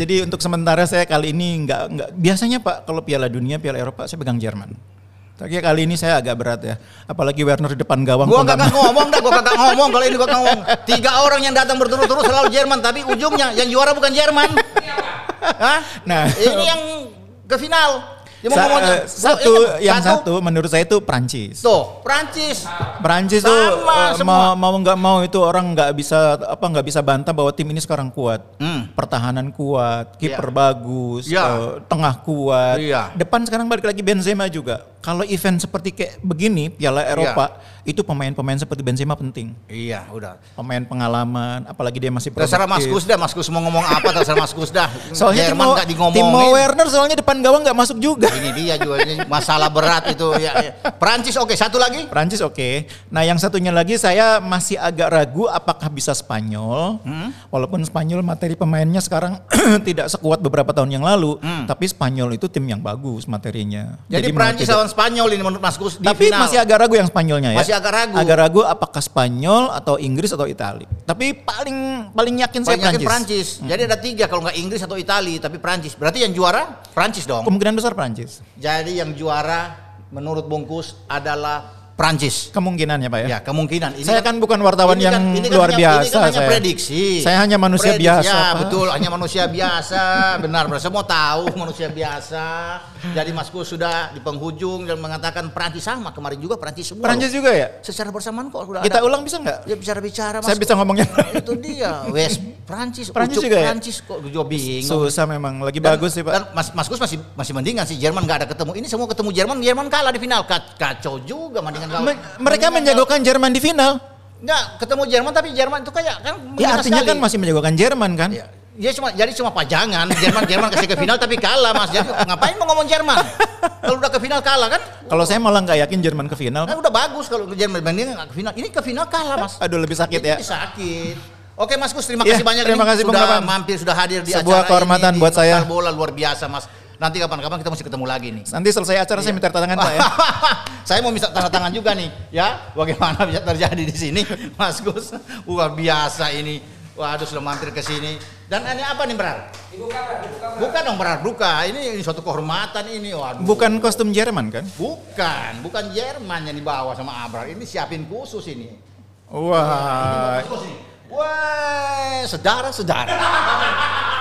Speaker 1: Jadi untuk sementara saya kali ini nggak nggak biasanya Pak kalau Piala Dunia, Piala Eropa saya pegang Jerman. Tapi kali ini saya agak berat ya. Apalagi Werner di depan gawang.
Speaker 2: Gua kagak ngomong dah, gua kagak ngomong kalau ini gua ngomong. Tiga orang yang datang berturut-turut selalu Jerman, tapi ujungnya yang juara bukan Jerman. Hah?
Speaker 1: Nah,
Speaker 2: Ini yang ke final. Dia mau
Speaker 1: Sa-
Speaker 2: ngomongnya.
Speaker 1: eh, satu,
Speaker 2: iya,
Speaker 1: yang satu menurut saya itu Prancis.
Speaker 2: Tuh, Prancis.
Speaker 1: Prancis tuh
Speaker 2: Sama
Speaker 1: eh,
Speaker 2: semua.
Speaker 1: mau mau nggak mau itu orang nggak bisa apa nggak bisa bantah bahwa tim ini sekarang kuat.
Speaker 2: Hmm.
Speaker 1: Pertahanan kuat, kiper
Speaker 2: Iya.
Speaker 1: bagus,
Speaker 2: Iya.
Speaker 1: eh, tengah kuat.
Speaker 2: Iya.
Speaker 1: Depan sekarang balik lagi Benzema juga. Kalau event seperti kayak begini Piala Eropa itu pemain-pemain seperti Benzema penting.
Speaker 2: Iya, udah.
Speaker 1: Pemain pengalaman, apalagi dia masih
Speaker 2: Terserah Mas. Gus dah, Mas Gus mau ngomong apa terserah Mas Gus dah.
Speaker 1: Soalnya
Speaker 2: Jerman
Speaker 1: Timo. Timo Werner soalnya depan gawang nggak masuk juga.
Speaker 2: Ini dia ini masalah berat itu ya. ya. Prancis oke, satu lagi.
Speaker 1: Prancis oke. Nah yang satunya lagi saya masih agak ragu apakah bisa Spanyol.
Speaker 2: Hmm?
Speaker 1: Walaupun Spanyol materi pemainnya sekarang tidak sekuat beberapa tahun yang lalu.
Speaker 2: Hmm.
Speaker 1: Tapi Spanyol itu tim yang bagus materinya.
Speaker 2: Jadi,
Speaker 1: menurut
Speaker 2: Prancis lawan Spanyol ini menurut Mas Gus di
Speaker 1: Tapi
Speaker 2: final.
Speaker 1: masih agak ragu yang Spanyolnya ya.
Speaker 2: Masih agak ragu.
Speaker 1: Agak ragu apakah Spanyol atau Inggris atau Itali. Tapi paling paling yakin saya
Speaker 2: Paling yakin
Speaker 1: Prancis.
Speaker 2: Prancis. Jadi ada tiga kalau nggak Inggris atau Itali, tapi Prancis. Berarti yang juara Prancis dong.
Speaker 1: Kemungkinan besar Prancis.
Speaker 2: Jadi yang juara menurut Bungkus adalah Prancis.
Speaker 1: Kemungkinannya Pak ya.
Speaker 2: Ya kemungkinan. Ini
Speaker 1: Saya kan bukan wartawan
Speaker 2: ini
Speaker 1: yang
Speaker 2: ini
Speaker 1: luar
Speaker 2: hanya,
Speaker 1: biasa,
Speaker 2: Ini kan hanya
Speaker 1: saya.
Speaker 2: prediksi.
Speaker 1: Saya hanya manusia biasa,
Speaker 2: Ya
Speaker 1: Pak.
Speaker 2: betul, hanya manusia biasa. Benar, benar. Mau tahu manusia biasa. Jadi Mas Gus sudah di penghujung dan mengatakan Prancis sama kemarin juga Prancis semua.
Speaker 1: Prancis
Speaker 2: loh.
Speaker 1: juga ya.
Speaker 2: Secara bersamaan kok sudah
Speaker 1: Kita
Speaker 2: ada.
Speaker 1: ulang bisa nggak?
Speaker 2: Ya bicara-bicara Mas.
Speaker 1: Saya bisa ngomongnya.
Speaker 2: Itu dia. Wes Prancis.
Speaker 1: Prancis juga ya?
Speaker 2: Prancis kok gue bingung.
Speaker 1: Susah memang. Lagi
Speaker 2: Dan-
Speaker 1: bagus sih Pak.
Speaker 2: Dan Mas, Mas Gus masih masih mendingan sih Jerman nggak ada ketemu. Ini semua ketemu Jerman, Jerman kalah di final. Ka- Kacau juga mendingan kalah.
Speaker 1: Me- mereka menjagokan Jerman di final.
Speaker 2: Enggak, ketemu Jerman tapi Jerman itu kayak kan
Speaker 1: Ya artinya
Speaker 2: sekali.
Speaker 1: kan masih menjagokan Jerman kan?
Speaker 2: Ya, dia cuma jadi cuma pajangan. Jerman Jerman kasih ke final tapi kalah Mas. Jadi ngapain mau ngomong Jerman? Kalau udah ke final kalah kan?
Speaker 1: Kalau saya malah nggak yakin Jerman ke final.
Speaker 2: Kan udah bagus kalau Jerman bandingin nggak ke final. Ini ke final kalah Mas.
Speaker 1: Aduh lebih sakit ya.
Speaker 2: Ini sakit. Oke Mas Gus, terima
Speaker 1: Iya,
Speaker 2: kasih banyak
Speaker 1: terima kasih,
Speaker 2: sudah mampir, sudah hadir di
Speaker 1: Sebuah
Speaker 2: acara
Speaker 1: kehormatan
Speaker 2: ini, di
Speaker 1: buat saya.
Speaker 2: Bola luar biasa Mas. Nanti kapan-kapan kita mesti ketemu lagi nih.
Speaker 1: Nanti selesai acara saya minta tangan Pak ya.
Speaker 2: saya mau minta tanda tangan juga nih, ya. Bagaimana bisa terjadi di sini, Mas Gus? Luar biasa ini. Waduh, sudah mampir ke sini. Dan ini apa nih, Berar?
Speaker 3: Dibuka, dibuka.
Speaker 2: Bukan dong, Berar, buka. Ini, ini suatu kehormatan ini. Waduh.
Speaker 1: Bukan kostum Jerman kan?
Speaker 2: Bukan, bukan Jerman yang dibawa sama Abrar. Ini siapin khusus ini.
Speaker 1: Wah.
Speaker 2: Khusus. Wah, saudara-saudara.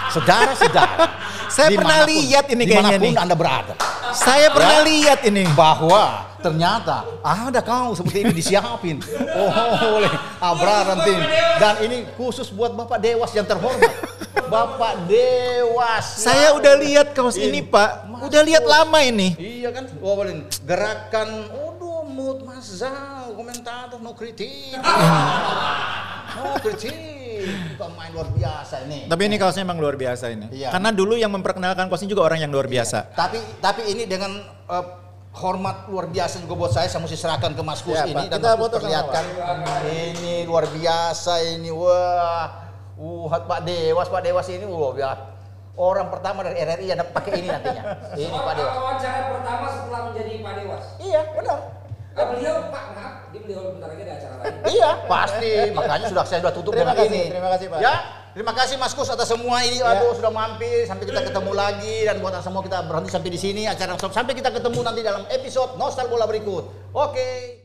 Speaker 2: Saudara-saudara.
Speaker 1: Saya pernah lihat ini kayaknya
Speaker 2: di mana pun
Speaker 1: nih.
Speaker 2: Anda berada.
Speaker 1: Saya pernah
Speaker 2: Ya.
Speaker 1: lihat ini.
Speaker 2: bahwa ternyata ada kau seperti ini disiapin oh, oleh Abraham tim dan ini khusus buat Bapak Dewas yang terhormat Bapak Dewas
Speaker 1: Saya udah lihat kaos ini Pak. Udah lihat lama ini.
Speaker 2: iya kan oh, boleh. gerakan aduh mood Mas Zal komentator no kritik no kritik pemain luar biasa ini
Speaker 1: Tapi ini kaosnya emang luar biasa ini.
Speaker 2: Iya.
Speaker 1: Karena dulu yang memperkenalkan kaos ini juga orang yang luar biasa.
Speaker 2: tapi tapi ini dengan eh, hormat luar biasa juga buat saya saya mesti serahkan ke Mas Kus
Speaker 1: Ya,
Speaker 2: ini
Speaker 1: Pak.
Speaker 2: dan
Speaker 1: Kita
Speaker 2: Mas Kus
Speaker 1: foto sama
Speaker 2: perlihatkan ini luar biasa ini wah uh Pak Dewas Pak Dewas ini wah ya orang pertama dari RRI yang pakai ini nantinya ini
Speaker 3: Oh,
Speaker 2: Pak Dewas
Speaker 3: wawancara pertama setelah menjadi Pak Dewas.
Speaker 2: iya benar
Speaker 3: Ah, beliau, Pak, maaf, dia beliau bentar lagi ada acara lain.
Speaker 2: iya. Pasti. Makanya sudah saya sudah tutup
Speaker 1: Terima
Speaker 2: dengan
Speaker 1: kasih,
Speaker 2: ini.
Speaker 1: terima kasih, Pak.
Speaker 2: ya terima kasih Mas Kus atas semua ini.
Speaker 1: Ya.
Speaker 2: aduh sudah mampir sampai kita ketemu lagi. Dan buat semua kita berhenti sampai di sini acara. Sampai kita ketemu nanti dalam episode Nostal Bola berikut. Oke